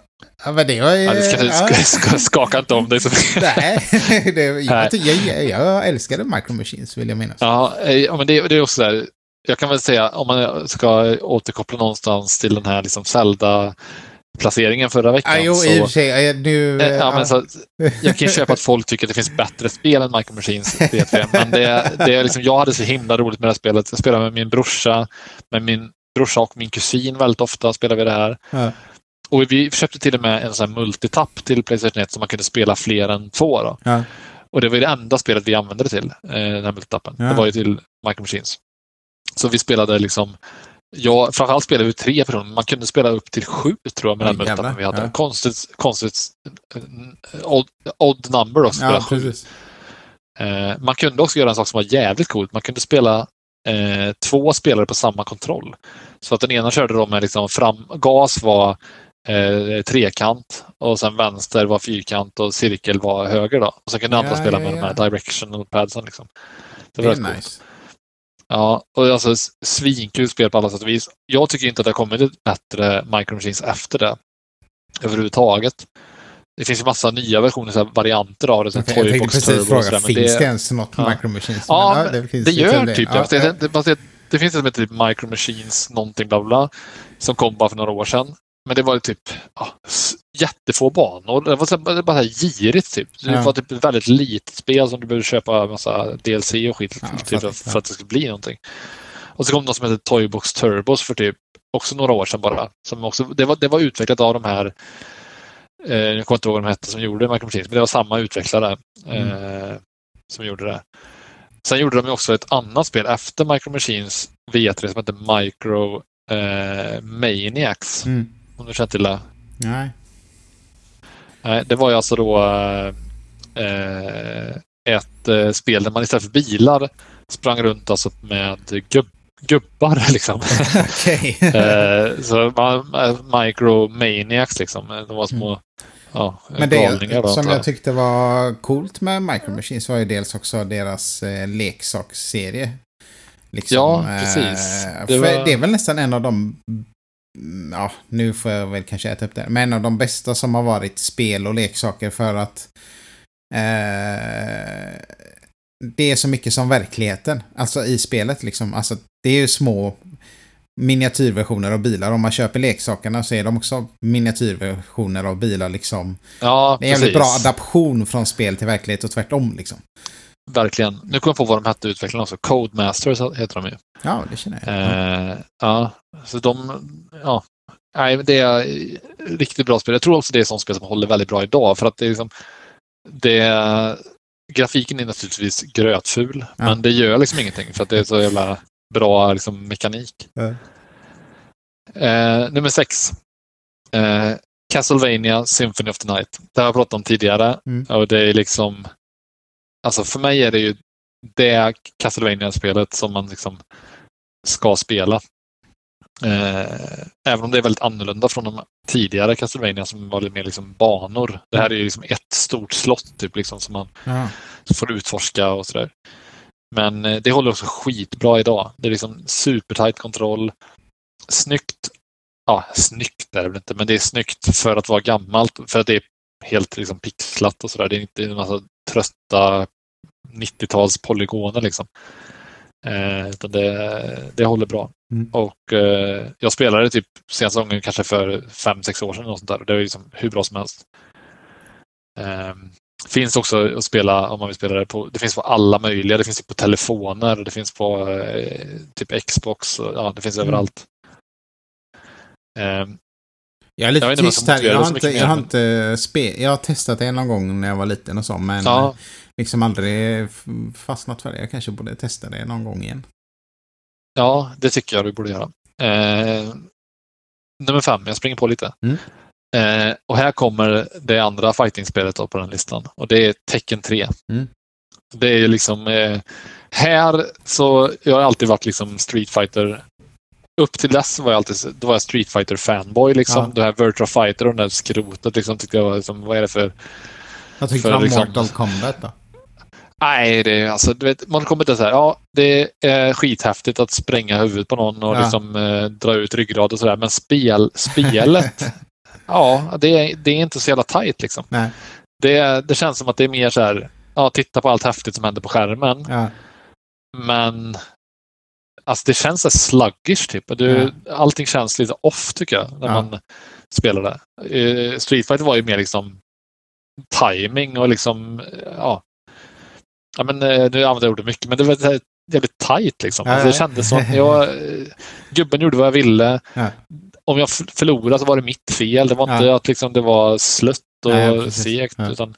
Ja, men det var ju... Ja, det ska, ja. ska, ska, skaka inte om dig. Nej, det, jag, jag, jag, älskade Micro Machines vill jag minnas. Ja, eh, ja men det, det är också där. Jag kan väl säga om man ska återkoppla någonstans till den här liksom Zelda-placeringen förra veckan. Ah, jo, så, i och för sig. Nu, eh, ja, men så, jag kan köpa att folk tycker att det finns bättre spel än Micro Machines V3. Men det, det är liksom, jag hade så himla roligt med det här spelet. Jag spelade med min brorsa, med min brorsa och min kusin väldigt ofta spelade vi det här. Ja. Och vi köpte till och med en sån multitapp till Playstation 1 så man kunde spela fler än två. Då. Ja. Och det var det enda spelet vi använde det till, eh, den här multitappen. Ja. Det var ju till Micro Machines. Så vi spellade liksom Ja, framförallt spelade vi tre personer. Man kunde spela upp till sju tror jag med Oj, den jävlar. vi hade. Ja. Konstigt, konstigt eh, odd, odd number också. Ja, precis. Eh, man kunde också göra en sak som var jävligt coolt. Man kunde spela eh, två spelare på samma kontroll. Så att den ena körde då med liksom fram, gas var eh, trekant och sen vänster var fyrkant och cirkel var höger. Då. Och sen kunde Ja, andra spela ja, med ja. de här directional padsen. Liksom. Det Det är rätt coolt. Ja, och alltså svinkul spel på alla sätt och vis. Jag tycker inte att det har kommit ett bättre Micro Machines efter det. Överhuvudtaget. Det finns ju massa nya versioner, så varianter av det. jag tänkte precis fråga, sådär, finns det- det ens något Ja. Micro Machines? Ja, Men, finns Det ju gör tydligen. typ ja, det. Det, det, det, det, det finns ett som heter typ Micro Machines någonting bla bla. Som kom bara för några år sedan. Men det var ju typ ja, jättefå banor. Det var, så, det var bara girigt typ. Det Ja. var typ ett väldigt litet spel som du behövde köpa massa DLC och skit Ja, fattar, för, för att det skulle bli någonting. Och så kom något som heter Toybox Turbos för typ också några år sedan bara. Som också, det, var, det var utvecklat av de här eh, jag kommer inte ihåg vad de hette som gjorde Micro Machines, men det var samma utvecklare eh, som gjorde det. Sen gjorde de också ett annat spel efter Micro Machines V3 som hette Micro eh, Maniacs. Mm. Om du känner till det? Nej. Nej, det var ju alltså då eh, ett eh, spel där man istället för bilar sprang runt alltså med gubb, gubbar. Liksom. Okej. eh, så man, eh, Micromaniacs liksom. De var små ja, Mm. Men det. Då, som jag tyckte var coolt med Micro Machines var ju dels också deras eh, leksaksserie. Liksom, Ja, precis. Eh, Det för var- det är väl nästan en av de... mm, Ja, nu får jag väl kanske äta upp det. Men en av de bästa som har varit spel och leksaker för att... Eh, det är så mycket som verkligheten. Alltså i spelet liksom. Alltså det är ju små miniatyrversioner av bilar. Om man köper leksakerna så är de också miniatyrversioner av bilar liksom. Ja, Det är en precis. bra adaption från spel till verklighet och tvärtom liksom. Verkligen. Nu kommer jag på vad de hette utvecklarna också. Codemasters heter de ju. Ja, det känner jag. Eh, ja, så de... Ja. Nej, det är riktigt bra spel. Jag tror också det är sånt spel som håller väldigt bra idag. För att det är liksom... Det, grafiken är naturligtvis grötful, Ja. men det gör liksom ingenting för att det är så jävla bra liksom, mekanik. Ja. Eh, nummer sex. Eh, Castlevania Symphony of the Night. Det har jag pratat om tidigare. Mm. Och det är liksom... Alltså för mig är det ju det Castlevania-spelet som man liksom ska spela. Eh, även om det är väldigt annorlunda från de tidigare Castlevania som var lite mer liksom banor. Det här är ju liksom ett stort slott typ, liksom, som man Ja. får utforska och sådär. Men eh, det håller också skitbra idag. Det är liksom supertight kontroll. Snyggt. Ja, snyggt är det väl inte, men det är snyggt för att vara gammalt. För att det är helt liksom pixlat och sådär. Det är inte en massa trötta 90-tals polygoner liksom. Eh, utan det, det håller bra. Mm. Och eh, jag spelade typ senaste gången kanske för fem sex år sedan. Och sånt där. Det är liksom hur bra som helst. Eh, finns också att spela om man vill spela det på. Det finns på alla möjliga. Det finns på telefoner. Det finns på eh, typ Xbox. Och, ja, det finns Mm. överallt. Eh, Jag är lite Jag som här. Jag har, inte, jag, har inte spe, jag har testat det någon gång när jag var liten och så, men ja, eh, liksom aldrig fastnat för det. Jag kanske borde testa det någon gång igen. ja, det tycker jag du borde göra. Eh, nummer fem, jag springer på lite. Mm. Eh, och här kommer det andra fighting-spelet på den listan. Och det är Tekken 3. Mm. Det är liksom... Eh, här så... Jag har alltid varit liksom Street Fighter upp till dess var jag alltid då var jag Street Fighter fanboy. Liksom. Ja. Det här Virtua Fighter och det där skrotet. Liksom, tyckte jag var liksom, vad är det för... Jag tyckte För om liksom- Mortal Kombat då. Nej, det är alltså, du vet, man kommer till så här, ja, det är skithäftigt att spränga huvudet på någon och Ja. liksom eh, dra ut ryggrad och sådär. Men spel, spelet, ja, det är, det är inte så jävla tajt liksom. Nej. Det, det känns som att det är mer så här, ja, titta på allt häftigt som händer på skärmen. Ja. Men alltså det känns så sluggish typ. Du, Allting känns lite off tycker jag när Ja. man spelar det. Eh, Street Fighter var ju mer liksom timing och liksom, ja. Ja men eh, nu använder jag ordet mycket, men det var jävligt tight liksom. Ja, Alltså, det ja. kändes som, jag, eh, gubben gjorde vad jag ville. Ja. Om jag förlorade så var det mitt fel. Det var inte Ja. att liksom, det var slött och segt. Ja. Utan,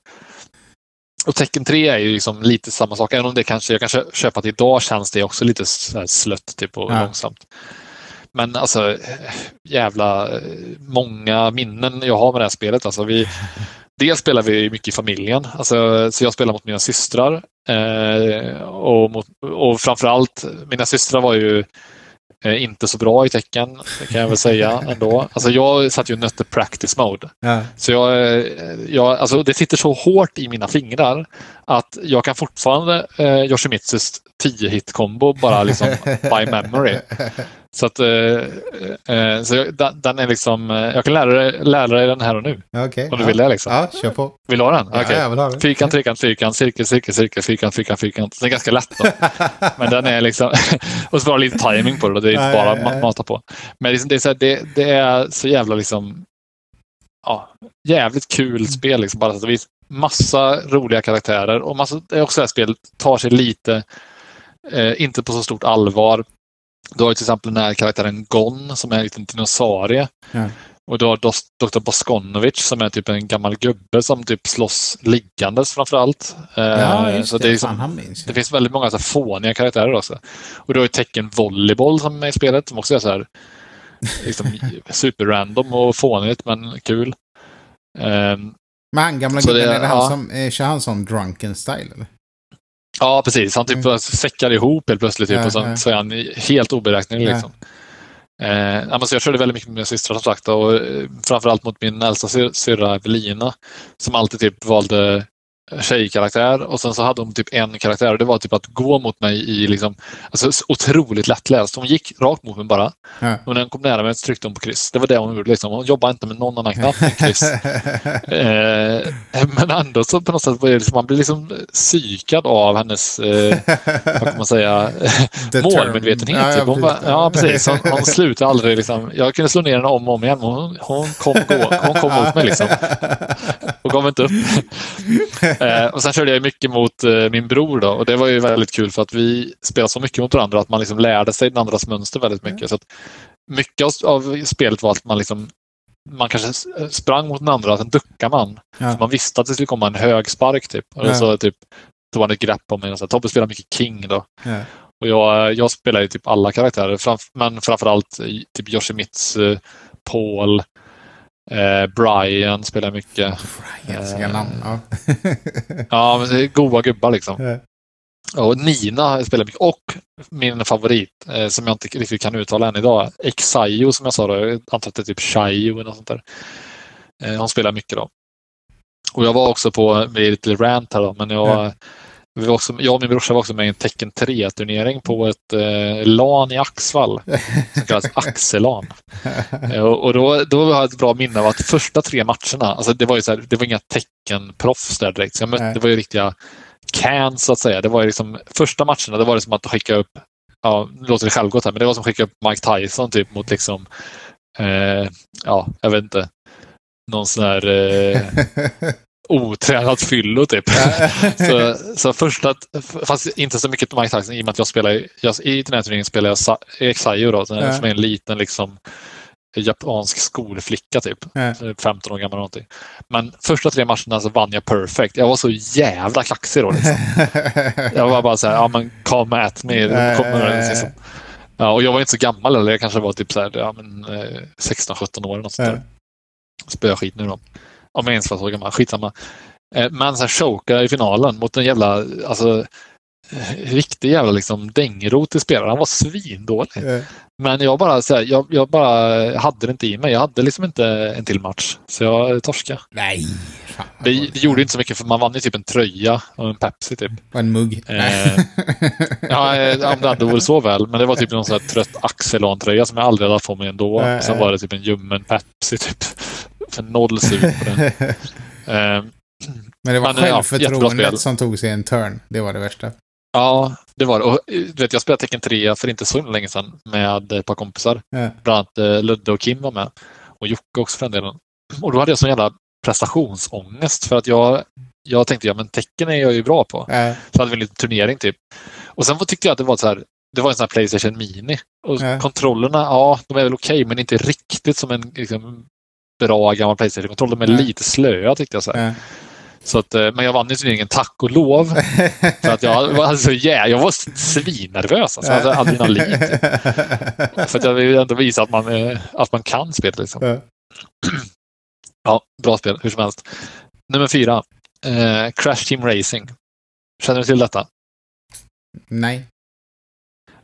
och Tecken 3 är ju liksom lite samma sak. Även om det kanske, jag kanske köper att idag känns det också lite slött typ, och Ja. långsamt. Men alltså eh, jävla eh, många minnen jag har med det här spelet. Alltså, vi, dels spelar vi mycket i familjen. Alltså, så jag spelar mot mina systrar. Eh, och, mot, och framförallt, mina systrar var ju eh, inte så bra i tecken, kan jag väl säga ändå. Alltså jag satt ju nötte practice mode. Ja. Så jag, eh, jag, alltså det sitter så hårt i mina fingrar att jag kan fortfarande eh, Yoshimitsus 10-hit-kombo bara liksom by memory. Så att eh, eh, så jag, den- är liksom, eh, jag kan lära dig, lära dig den här och nu. Okej. Om du ja. vill det liksom. Ja, kör på. Vill du ha den? Ja, Okej. jag vill ha det. Fyrkant, trekant, fyrkant, cirkel, cirkel, cirkel, fyrkant, fyrkant, fyrkant. Den är ganska lätt då. Men den är liksom... och så bara lite timing på det. Det är inte Ja, bara ja, ja. ma- mata på. Men liksom, det, är så här, det, det är så jävla liksom... Ja, jävligt kul spel. Liksom, bara så att vis. Massa roliga karaktärer. Och massa, det är också det här spelet tar sig lite... Eh, inte på så stort allvar. Du har ju till exempel den här karaktären Gon som är en liten dinosaurie. Ja. Och du har Dr. Boskonovic som är typ en gammal gubbe som typ slåss liggandes framför allt. Eh, Ja, så det. det, är liksom, Fan, det finns väldigt många så här fåniga karaktärer också. Och du har ju tecken volleyboll som är i spelet som också är så här liksom, superrandom och fånigt men kul. Ehm, Men han gamla gubben, är det han ja. som, eh, kör han som drunken style eller? ja, precis. Han typ Mm. säckar ihop helt plötsligt typ, Ja, och så, ja. så är han helt oberäknelig. Ja. Liksom. Eh, ja, men så jag körde väldigt mycket med mina systrar som sagt och eh, framförallt mot min äldsta sy- syrra Evelina som alltid typ valde tjejkaraktär och sen så hade hon typ en karaktär och det var typ att gå mot mig i liksom, alltså så otroligt lättläst. Hon gick rakt mot mig bara Ja. och när hon kom nära mig så tryckte hon på kryss. Det var det hon gjorde. Liksom. Hon jobbade inte med någon annan knapp än kryss. Eh, men ändå så på något sätt var det liksom, man blir liksom psykad av hennes, eh, vad kan man säga, målmedvetenhet. Ja, typ. ja, hon bara, ja, precis. Hon, hon slutade aldrig. Liksom. Jag kunde slå ner henne om och om igen. Hon, hon, kom, gå, hon kom mot mig liksom. och gav inte upp. eh, och sen körde jag mycket mot eh, min bror då, och det var ju väldigt kul för att vi spelade så mycket mot varandra att man liksom lärde sig den andras mönster väldigt mycket. Så att mycket av, spelet var att man liksom man kanske s- sprang mot den andra, sen duckade man. Ja. Så man visste att det skulle komma en hög spark typ. Och Ja. så typ tog han ett grepp om mig och så här, Tobbe spelar mycket King då. Ja. Och jag, jag spelar ju typ alla karaktärer, framf- men framförallt typ Yoshimitsu, Paul, eh, Brian spelar mycket. Hälsiga namn. Ja. Ja, men det är goa gubbar liksom. Och Nina spelar mycket. Och min favorit, eh, som jag inte riktigt kan uttala än idag, Exayo som jag sa då. Jag antar att det är typ Shayo eller något sånt där. Eh, hon spelar mycket då. Och jag var också på, med lite rant här då, men jag, Ja. Vi var också, jag och min brorsa var också med i en Tecken 3-turnering på ett eh, LAN i Axvall som kallas Axelan. Eh, Och, och då, då har jag ett bra minne av att första tre matcherna, alltså det var ju så här, det var inga teckenproffs där direkt. Så jag mötte, det var ju riktiga cans så att säga. Det var ju liksom, första matcherna, det var det som att skicka upp, ja, nu låter det självgott här, men det var som att skicka upp Mike Tyson typ mot liksom, eh, ja, jag vet inte, någon sån här eh, otränat fyllo typ. så, så första, fast inte så mycket Mike Tyson i och med att jag spelar, jag, i den här turneringen spelar jag Sa- Exayo då, som är- en liten liksom japansk skolflicka typ. Ja. 15 år gammal någonting. Men första tre matcherna så vann jag perfect. Jag var så jävla kaxig då. Liksom. Jag var bara så här, ja men come at me. Kommer, liksom. ja, och jag var inte så gammal eller jag kanske var typ så här, ja, men, eh, 16-17 år eller något sånt där. Spöa skit nu då. Om jag ens var så gammal, skitsamma. Eh, Men så här chokade i finalen mot en jävla, alltså eh, riktig jävla liksom dängrot i spelare. Han var svindålig. Ja. Men jag bara, så här, jag, jag bara hade det inte i mig. Jag hade liksom inte en till match. Så jag torskade. Nej. Fan, Det, det gjorde inte så mycket för man vann ju typ en tröja och en Pepsi typ. Och en mugg. Eh, Ja, eh, om det ändå vore så väl. Men det var typ någon sån här trött Axelon-tröja som jag aldrig hade haft på mig ändå. Nej, Sen var det typ en ljummen Pepsi typ. För noll sug på den. Eh, Men det var Men, ja, självförtroendet spel. som tog sig en turn. Det var det värsta. Ja, det var det. Och, eh, du vet, jag spelade Tecken 3 för inte så länge sedan med ett par kompisar. Ja. Bland annat eh, Ludde och Kim var med. Och Jocke också för den delen. Och då hade jag sån jävla prestationsångest för att jag, jag tänkte, ja men tecken är jag ju bra på. Ja. Så hade vi en liten turnering typ. Och sen tyckte jag att det var så här, det var en sån här Playstation Mini. Och Ja. kontrollerna, ja, de är väl okej, men inte riktigt som en liksom, bra gammal Playstation-kontroll. De är lite slöa tyckte jag. Så. Ja. så att, eh, men jag vann ju turneringen tack och lov. För att jag var alltså, yeah, jag var svinnervös. Alltså, jag hade adrenalin. typ. För att jag vill ändå visa att man, eh, att man kan spela. Liksom. Ja. Ja, bra spel, hur som helst. Nummer fyra. Eh, Crash Team Racing. Känner du till detta? Nej.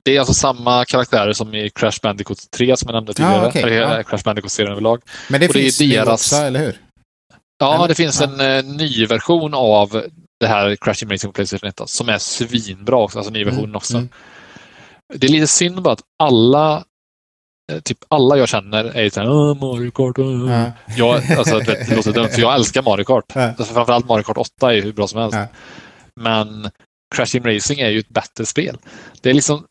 Det är alltså samma karaktärer som i Crash Bandicoot 3 som jag nämnde tidigare. okej, Eller ja. eh, Crash Bandicoot-serien överlag. Men det det finns ju deras- också, eller hur? Ja, Eller? det finns Ja. en eh, ny version av det här Crash på Playstation 1 som är svinbra också. Alltså ny version Mm, också. mm. Det är lite synd bara att alla eh, Typ alla jag känner är så här, "Åh, Mario Kart. åh." Ja. Jag, alltså, du vet, det låter dumt, för jag älskar Mario Kart. Ja. Alltså, framförallt Mario Kart 8 är hur bra som helst. Ja. Men Crash Team Racing är ju ett bättre spel. Det är liksom,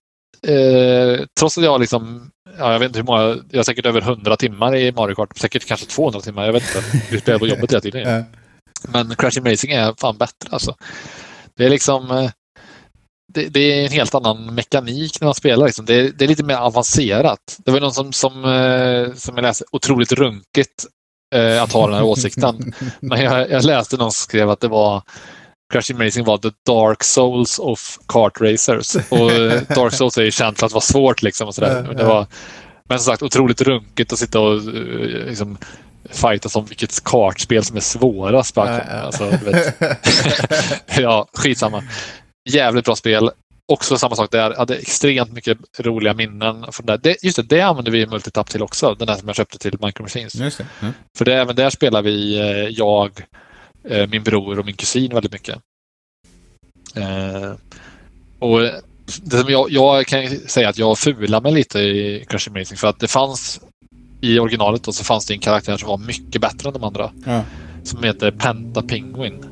eh, trots att jag liksom, ja, jag vet inte hur många, jag har säkert över 100 timmar i Mario Kart, säkert kanske 200 timmar, jag vet inte. Vi spelar på jobbet hela tiden. Men Crash Team Racing är fan bättre alltså. Det är liksom, eh, det, det är en helt annan mekanik när man spelar. Liksom. Det, det, är lite mer avancerat. Det var någon som, som, eh, som jag läste, otroligt runkigt att ha den här åsikten. Men jag, jag läste någon som skrev att det var Crash Team Racing var the dark souls of kart racers. Och eh, dark souls är ju känt för att vara svårt liksom. Och sådär. Det var, men som sagt otroligt runkigt att sitta och eh, liksom, fightas om vilket kartspel som är svårast. Ja, ja. Alltså, ja, skitsamma. Jävligt bra spel. Också samma sak där. Jag hade extremt mycket roliga minnen. Från det. Det, just det, det använder vi Multitap till också. Den där som jag köpte till Micro Machines. Det. Mm. För det, även där spelar vi, eh, jag, min bror och min kusin väldigt mycket. Eh, och det som jag, jag kan säga att jag fulade mig lite i Crash Racing för att det fanns i originalet då, så fanns det en karaktär som var mycket bättre än de andra. Ja. Som heter Penta Penguin.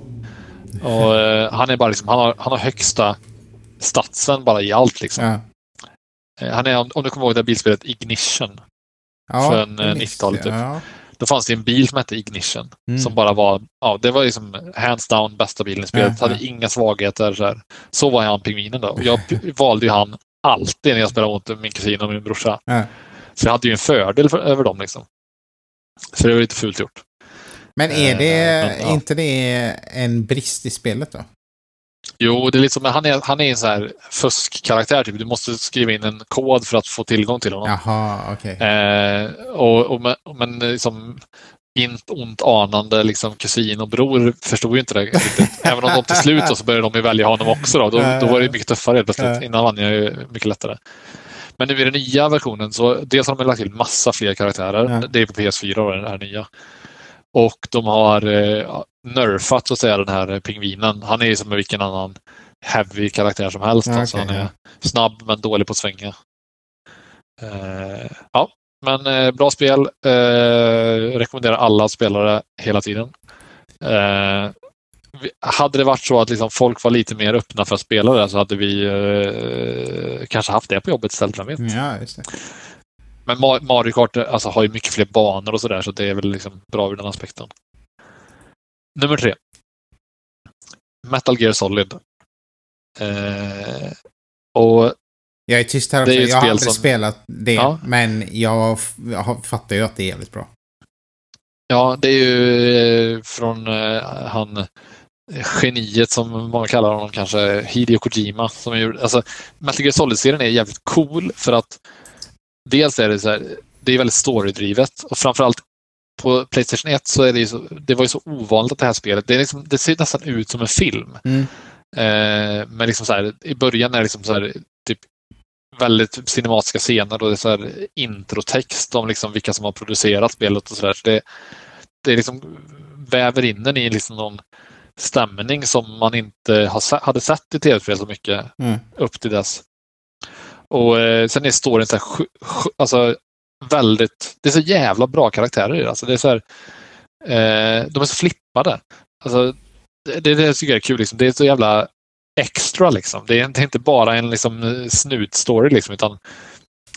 Och, eh, han, är bara liksom, han, har, han har högsta statsen bara i allt. Liksom. Ja. Eh, Han är, om du kommer ihåg det här bilspelet Ignition. Ja, eh, minns 90-talet jag. typ. Ja. Då fanns det en bil som hette Ignition. Mm. Som bara var, ja det var liksom hands down bästa bilen i spelet. Ja, hade inga svagheter. Så, här. så var han pingvinen då. Och jag valde ju han alltid när jag spelade mot min kusin och min brorsa. Ja. Så jag hade ju en fördel för, över dem liksom. Så det var lite fult gjort. Men är det Eh, men, ja. inte det en brist i spelet då? Jo, det är lite som, men han är, han är en så här fuskkaraktär. Typ. Du måste skriva in en kod för att få tillgång till honom. Jaha, okej. Eh, och, och, men, liksom inte ont anande liksom, kusin och bror förstod ju inte det riktigt. Även om de till slut då, så började de ju välja honom också. Då, då, då var det mycket tuffare helt plötsligt. Innan vann jag ju mycket lättare. Men nu i den nya versionen så dels har de lagt till massa fler karaktärer. Ja. Det är på PS4 då, den här nya. Och de har eh, nerfat så att säga den här pingvinen. Han är ju som vilken annan heavy karaktär som helst. Ja, alltså, han är ja. snabb men dålig på att svänga. Eh, ja, men eh, bra spel. Eh, rekommenderar alla spelare hela tiden. Vi- hade det varit så att liksom folk var lite mer öppna för att spela det så hade vi kanske haft det på jobbet istället. vem vet. Ja, just det. Men Ma- Mario Kart alltså, har ju mycket fler banor och sådär så det är väl liksom bra ur den aspekten. Nummer tre. Metal Gear Solid. Eh, och Jag är tyst här också. är Jag har aldrig som- spelat det, Ja. men jag, jag fattar ju att det är jävligt bra. Ja, det är ju eh, från eh, han geniet som många kallar honom kanske, Hideo Kojima. Som gjorde, alltså, Metal Gear Solid-serien är jävligt cool för att dels är det så här, det är väldigt storydrivet och framförallt på Playstation 1 så är det ju så, det var ju så ovanligt att det här spelet, det, är liksom, det ser nästan ut som en film. Mm. Eh, men liksom så här, i början är det liksom så här, typ väldigt cinematiska scener och det är så här introtext om liksom vilka som har producerat spelet och sådär. Så det, det liksom väver in den i liksom någon stämning som man inte hade sett i tv-spel så mycket Mm. upp till dess. Och eh, sen är storyn så här, alltså väldigt, det är så jävla bra karaktärer i det. Alltså det är så här, eh, de är så flippade. Alltså, det, det, det tycker jag är kul. Liksom. Det är så jävla extra liksom. Det är, det är inte bara en liksom, snutstory liksom, utan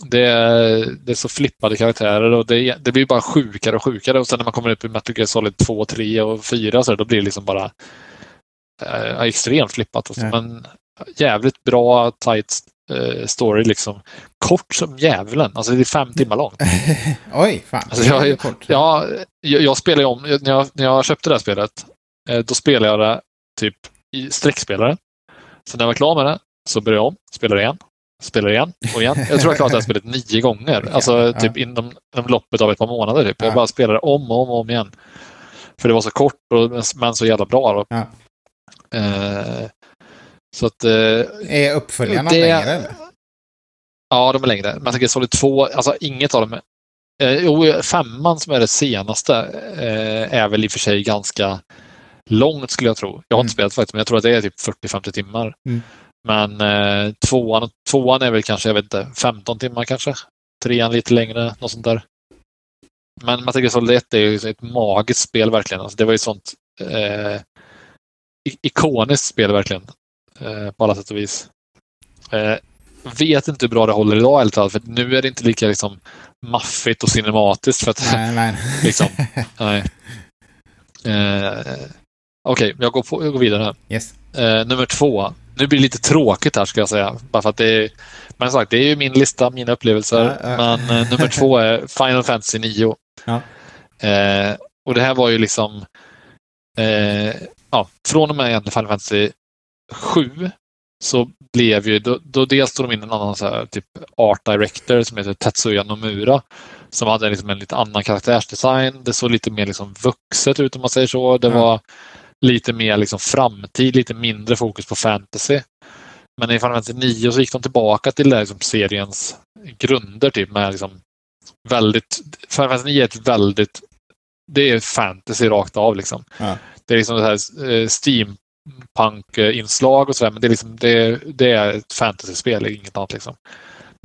det är, det är så flippade karaktärer och det, det blir bara sjukare och sjukare. Och sen när man kommer upp i Metal Gear Solid 2, 3 och 4 så då blir det liksom bara eh, extremt flippat. Alltså. Ja. Men jävligt bra, tight eh, story liksom. Kort som djävulen. Alltså det är fem timmar långt. Oj, fan. Alltså, jag- kort. Ja, jag, jag spelar om, när jag, när jag köpte det här spelet, eh, då spelade jag det typ i streckspelare. Sen när jag var klar med det så började jag om, spelade igen, spelade igen och igen. Jag tror jag klarat det här spelet nio gånger. Alltså typ inom, inom loppet av ett par månader. Typ. Jag Ja. bara spelade om och om och om igen. För det var så kort och, men så jävla bra. Då. Ja. Eh, så att... Eh, Är uppföljarna Det- längre eller? Ja, de är längre. Metal Gear Solid 2, alltså inget av dem. Eh, jo, femman som är det senaste eh, är väl i och för sig ganska långt skulle jag tro. Jag har Mm. inte spelat faktiskt, men jag tror att det är typ 40-50 timmar. Mm. Men eh, tvåan, tvåan är väl kanske, jag vet inte, 15 timmar kanske. Trean lite längre, något sånt där. Men Metal Gear Solid 1 är ju ett magiskt spel verkligen. Alltså, det var ju ett sånt eh, ikoniskt spel verkligen. Eh, på alla sätt och vis. Eh, vet inte hur bra det håller idag helt för nu är det inte lika liksom, maffigt och cinematiskt. För att, Nej, nej. liksom, nej. Eh, Okej, jag, går på- jag går vidare här. Yes. Eh, nummer två. Nu blir det lite tråkigt här ska jag säga. Bara för att det är, men sagt, det är ju min lista, mina upplevelser. Ja, ja. Men eh, nummer två är Final Fantasy 9. Ja. Eh, och det här var ju liksom eh, ja, från och med Final Fantasy 7 så blev ju, då, då dels tog de in en annan så här, typ art director som heter Tetsuya Nomura som hade liksom en lite annan karaktärsdesign. Det såg lite mer liksom vuxet ut om man säger så. Det Ja. var lite mer liksom framtid, lite mindre fokus på fantasy. Men i Final Fantasy 9 så gick de tillbaka till det här, liksom, seriens grunder typ med liksom väldigt, Final Fantasy 9 är ett väldigt, det är fantasy rakt av liksom. Ja. Det är liksom det här eh, steampunk-inslag och sådär, men det är, liksom, det, det är ett fantasyspel, inget annat liksom.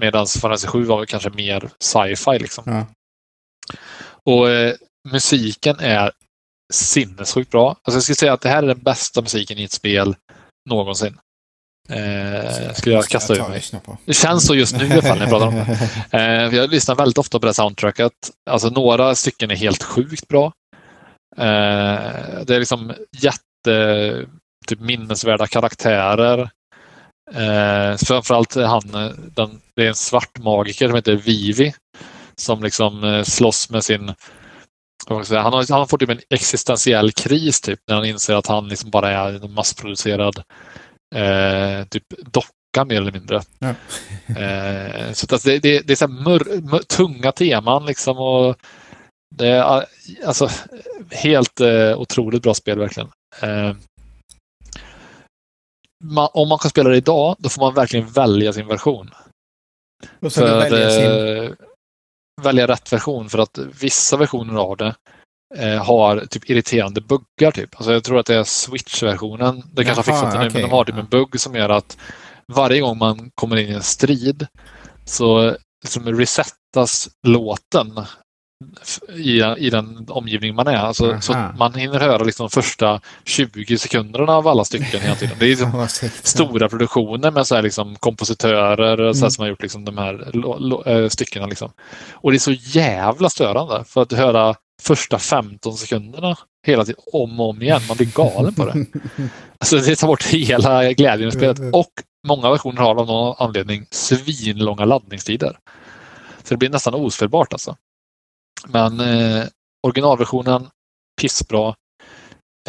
Medan Fantasy 7 var kanske mer sci-fi liksom. Ja. Och eh, musiken är sinnessjukt bra. Alltså jag skulle säga att det här är den bästa musiken i ett spel någonsin. Eh, skulle jag kasta ur mig. Det känns så just nu i alla fall när jag pratar om det. Eh, jag lyssnar väldigt ofta på det soundtracket. Alltså några stycken är helt sjukt bra. Eh, det är liksom jätte typ minnesvärda karaktärer. Eh, framförallt han, eh, den, det är en svart magiker som heter Vivi som liksom eh, slåss med sin säga, han, har, han får typ en existentiell kris typ när han inser att han liksom bara är en massproducerad eh, typ docka mer eller mindre. Ja. Eh, så att alltså, det, det, det är så här mör, mör, tunga teman liksom och det är alltså helt eh, otroligt bra spel verkligen. Man, om man kan spela det idag, då får man verkligen välja sin version. Så du välja sin... eh, välja rätt version för att vissa versioner av det eh, har typ irriterande buggar. Typ. Alltså jag tror att det är Switch-versionen. Det kanske har fixat det nu, okej, men de har typ en bugg som gör att varje gång man kommer in i en strid så liksom resettas låten i, i den omgivning man är. Alltså, så Aha. man hinner höra liksom de första 20 sekunderna av alla stycken hela tiden. Det är liksom stora produktioner med så här liksom kompositörer så här Mm. som har gjort liksom de här lo- lo- äh, styckena. Liksom. Och det är så jävla störande för att höra första 15 sekunderna hela tiden om och om igen. Man blir galen på det. Alltså det tar bort hela glädjen i spelet. Mm. Och många versioner har av någon anledning svinlånga laddningstider. Så det blir nästan ospelbart alltså. Men eh, originalversionen, pissbra.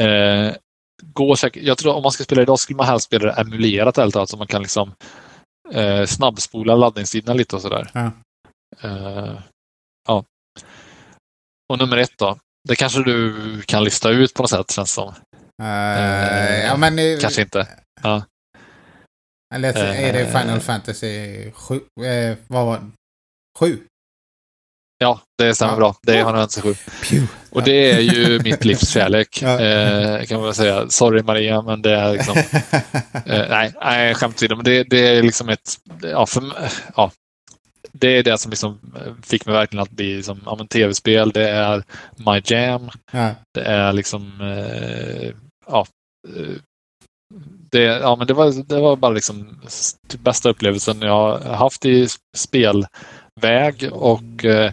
Eh, går säkert, jag tror om man ska spela idag skulle man helst spela det emulerat helt enkelt, så man kan liksom eh, snabbspola laddningstiderna lite och sådär. Ja. Eh, ja. Och nummer ett då. Det kanske du kan lista ut på något sätt känns som. Eh, ja, men... eh, Kanske inte. Eller är det Eh. Final Fantasy 7? Eh, vad var det? 7? Ja, det stämmer Ja. bra. Det är Final Fantasy 7. Pew. Och det är ju mitt livs kärlek. Ja. Eh, kan man väl säga. Sorry Maria, men det är liksom... Eh, nej, nej, skämt åsido, men det, det är liksom ett... Ja, för, ja, det är det som liksom fick mig verkligen att bli som ja, men tv-spel. Det är My Jam. ja. Det är liksom... Eh, ja, eh, det, ja, men det, var, det var bara liksom bästa upplevelsen jag har haft i s- spelväg. Och eh,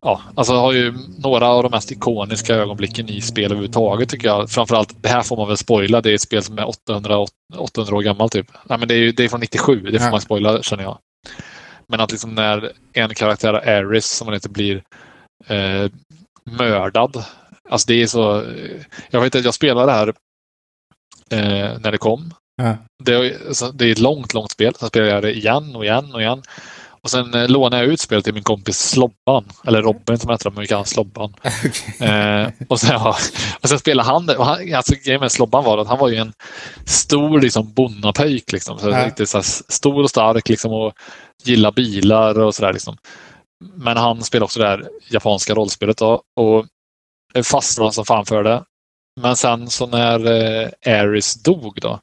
ja, alltså har ju några av de mest ikoniska ögonblicken i spel överhuvudtaget tycker jag. Framförallt, det här får man väl spoila, det är ett spel som är 800, 800 år gammalt typ. Nej, men det är, ju, det är från 97, det får man spoila känner jag. Men att liksom när en karaktär, Aris, som han heter, blir eh, mördad. Alltså det är så... Jag vet att jag spelade det här eh, när det kom. Ja. Det, är- så det är ett långt, långt spel. Sen spelade jag det igen och igen och igen. Och sen eh, lånade jag ut spelet till min kompis Slobban. Eller Robin som heter det, men vi kallar Slobban. Okej. Eh, och, sen, ja, och sen spelade han det. Han, alltså, grejen med Slobban var att han var ju en stor liksom, bonnapöjk. Liksom, så Ja. riktigt så här, stor och stark liksom, och gillar bilar och sådär. Liksom. Men han spelade också det här japanska rollspelet då, och fastnade som fan för det. Men sen så när eh, Aris dog då,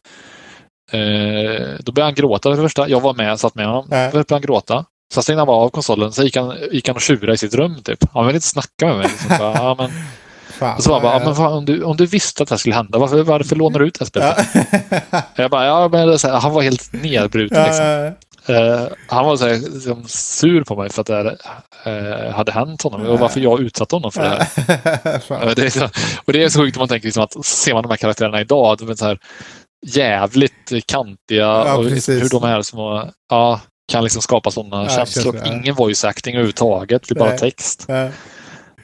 eh, då började han gråta för det första. Jag var med, satt med honom. Ja. Då började han gråta. Sen stängde han bara av konsolen, så gick han, gick han och tjurade i sitt rum. Typ. Han ville inte snacka med mig. Liksom. Så, ja, men, Fan, och så han bara, ja, men fan, om, du, om du visste att det här skulle hända, varför, varför lånar du ut det här spelet? Ja. Jag bara, ja, men här, han var helt nedbruten. Liksom. Eh, han var så här, liksom, sur på mig för att det här, eh, hade hänt honom och varför jag utsatte honom för det här. Eh, Det är så, och det är så sjukt om man tänker liksom att ser man de här karaktärerna idag, är så här, jävligt kantiga Ja, och hur de är små, ja, kan liksom skapa sådana Ja, känslor. ja. Ingen voice acting överhuvudtaget, det är bara Nej. text. Eh,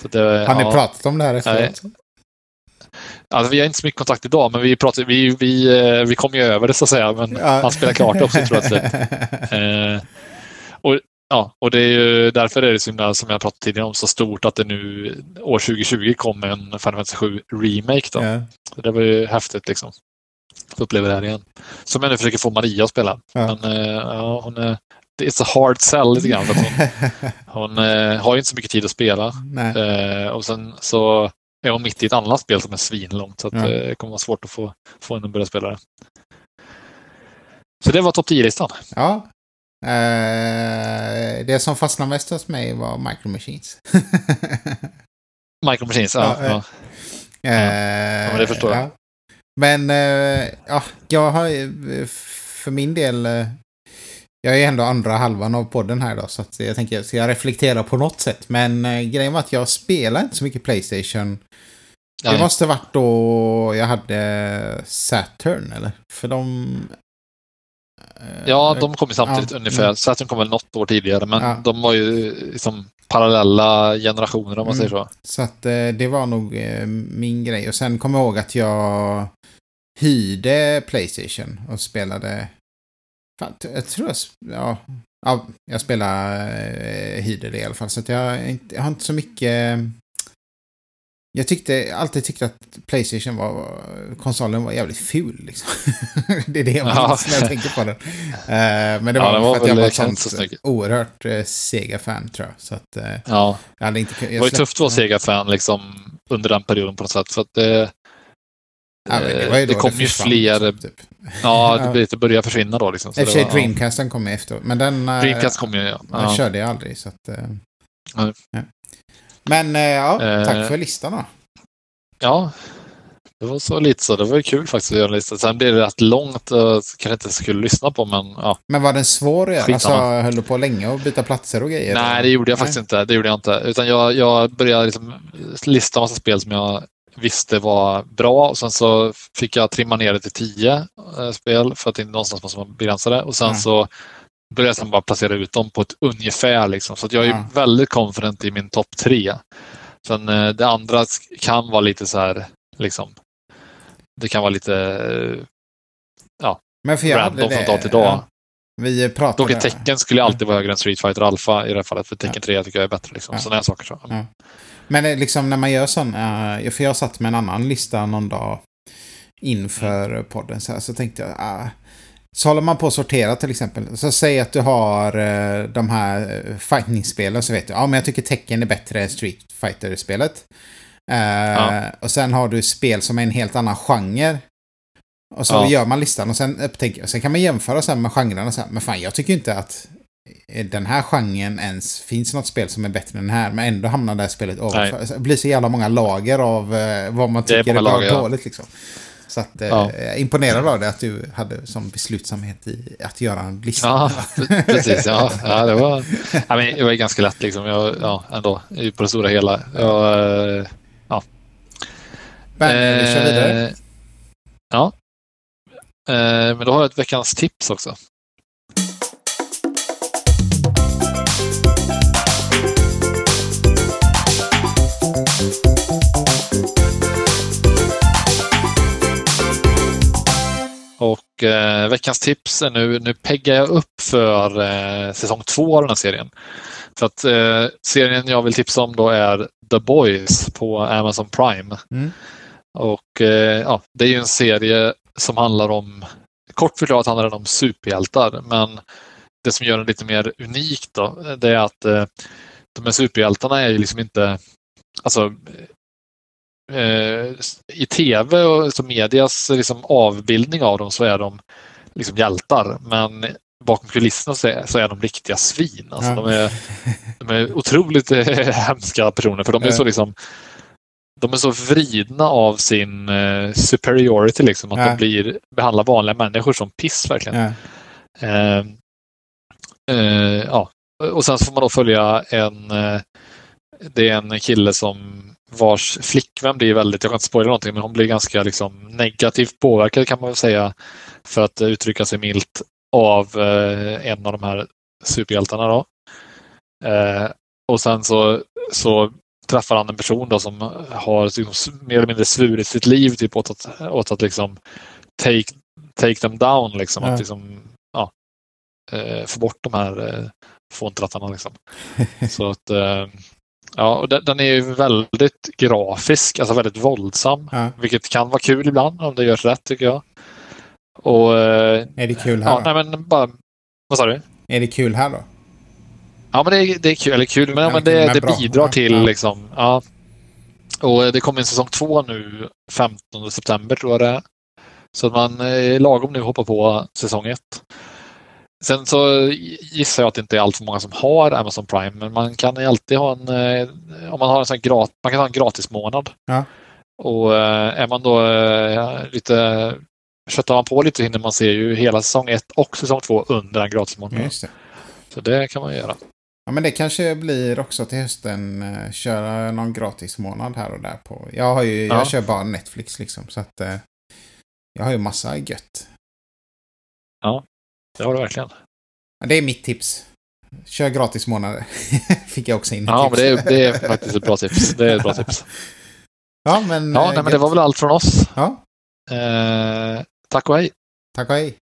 Så det, Har ni ja. pratat om det här efteråt? Alltså, vi har inte så mycket kontakt idag, men vi, pratar, vi, vi, eh, vi kom ju över det så att säga. Men Ja. han spelar klart också tror jag. Det, eh, och, ja, och det är ju därför är det så himla, som jag pratade tidigare om, så stort att det nu år 2020 kom en Final Fantasy 7 Remake. Då. Ja. Så det var ju häftigt liksom. Få uppleva det här igen. Som jag nu försöker få Maria att spela. Ja. Men eh, ja, hon är... It's a hard sell lite grann. För hon hon eh, har ju inte så mycket tid att spela. Nej. Eh, och sen så är hon mitt i ett annat spel som är svinlångt. Så att, Ja. eh, det kommer vara svårt att få, få henne att börja spela det. Så det var topp 10-listan. Ja. Eh, det som fastnade mest hos mig var Micro Machines. Micro Machines, ja. Ja, ja, eh. Eh, men det förstår jag. Men eh, ja, jag har eh, för min del eh, jag är ändå andra halvan av podden här då, så jag tänker ska jag reflektera på något sätt. Men grejen var att jag spelar inte så mycket Playstation. Det måste varit då jag hade Saturn, eller? För de... eh, Ja, de kom ju samtidigt Ja, ungefär. mm. Saturn kom väl något år tidigare, men Ja. de var ju liksom parallella generationer om man Mm. säger så. Så att eh, det var nog eh, min grej. Och sen kommer jag ihåg att jag hyrde Playstation och spelade... Fan, jag tror jag... Ja, ja jag spelade... Hyrde det i alla fall. Så att jag, jag har inte så mycket... Jag tyckte, alltid tyckte att Playstation var, konsolen var jävligt ful liksom. det är det jag Ja. när jag tänker på den. Eh, men det Ja, var, den var för att jag var ett sånt så oerhört eh, Sega-fan tror jag. Så att eh, Ja, jag hade inte kunnat... det var ju tufft att vara Sega-fan liksom, under den perioden på något sätt. För att det, Ja, det, var ju då kom ju försvann, fler... Typ. Ja, Ja. det, det började försvinna då. Liksom, så I och för det sig var- ja. Dreamcasten kom ju efteråt. Men den, Dreamcast kom ju, ja. den ja. körde jag aldrig. Så att, ja. Men eh, ja, Eh. tack för listan då. Ja, det var så lite så. Det var kul faktiskt att göra en lista. Sen blev det rätt långt och kanske inte så kul att lyssna på, men ja. Men var den svår att göra? Alltså, höll du på länge och byta platser och grejer? Nej, det gjorde jag faktiskt inte. Det gjorde jag inte. Utan jag, jag började liksom lista massa spel som jag visste var bra och sen så fick jag trimma ner det till tio eh, spel för att det någonstans måste man begränsa det. Och sen Ja. så började sen bara placera ut dem på ett ungefär. Liksom. Så jag är Ja. väldigt confident i min topp tre. Sen eh, det andra kan vara lite så här, liksom. Det kan vara lite eh, Men för jag random från dag till dag. ja. Vi pratade... Dock är tecken skulle alltid vara högre än Street Fighter Alpha i det här fallet. För tecken 3 tycker jag är bättre. Liksom. Ja. Sådana här saker. Så. Ja. Men eh, liksom när man gör sån, för jag satt med en annan lista någon dag inför Mm. podden så här, så tänkte jag, ah, så håller man på att sortera till exempel. Så säg att du har eh, de här eh, fighting-spelen så vet du, ja men jag tycker tecken är bättre än Street Fighter-spelet. Eh, Ja. Och sen har du spel som är en helt annan genre. Och så Ja. gör man listan och sen upptänker, och sen kan man jämföra här med genrerna så här, men fan jag tycker inte att den här genren ens finns något spel som är bättre än den här, men ändå hamnar det här spelet ovanför. Det blir så jävla många lager av vad man Det är tycker är, bra och dåligt. Liksom. Så att, eh, Ja. är imponerad av det att du hade som beslutsamhet i att göra en lista. Ja, precis. Ja, ja, det, var, ja, men det var ju ganska lätt liksom. Jag, ja, ändå, på det stora hela. Jag, eh, Men vi kör vidare. eh, Ja. Eh, men då har jag ett veckans tips också. Och eh, veckans tips är nu, nu peggar jag upp för eh, säsong två av den här serien. För att eh, serien jag vill tipsa om då är The Boys på Amazon Prime. Mm. Och eh, ja, det är ju en serie som handlar om, kort förklarat handlar den om superhjältar, men det som gör den lite mer unik då, det är att eh, de här superhjältarna är ju liksom inte, alltså eh, i tv och så medias liksom avbildning av dem så är de liksom hjältar, men bakom kulisserna så är, så är de riktiga svin. Alltså Ja. de, är, de är otroligt eh, hemska personer för de är så liksom de är så vridna av sin eh, superiority liksom att Ja. de blir behandlar vanliga människor som piss verkligen. Ja. Eh, eh, ja. Och sen så får man då följa en, eh, det är en kille som vars flickvän blir väldigt, jag kan inte spoila någonting, men hon blir ganska liksom negativt påverkad kan man väl säga, för att uttrycka sig milt, av eh, en av de här superhjältarna. Då. Eh, och sen så, så träffar han en person då som har liksom, mer eller mindre svurit sitt liv typ, åt att, åt att liksom take, take them down. Liksom, Ja. att liksom, ja, eh, få bort de här eh, fåntrattarna. Liksom. så att, eh, ja, och den, den är ju väldigt grafisk, alltså väldigt våldsam. Ja. Vilket kan vara kul ibland om det görs rätt tycker jag. Och eh, Är det kul här ja, då? nej, men bara, vad sa du? Är det kul här då? Ja, men det, är- det är kul. Eller kul, men, ja, men det, det bidrar till ja. liksom. Ja. Och det kommer en säsong två nu 15 september tror jag det är. Så att man är lagom nu hoppar på säsong ett. Sen så gissar jag att det inte är allt för många som har Amazon Prime, men man kan alltid ha en, eh, om man har en sån här grat, man kan ha en gratismånad. Ja. Och eh, är man då eh, lite, köttar man på lite hinner man se ju hela säsong ett och säsong två under en gratismånad. Just det. Så det kan man göra. Ja, men det kanske blir också till hösten köra någon gratis månad här och där på. Jag har ju, Ja. jag kör bara Netflix liksom så att jag har ju massa gött. Det har du verkligen. Det är mitt tips. Kör gratis månader. Fick jag också in Ja, men det är, det är faktiskt ett bra tips. Det är ett bra tips. Ja, men, Ja, eh, nej, men det gött. var väl allt från oss. Ja, Eh, tack och hej. tack och hej.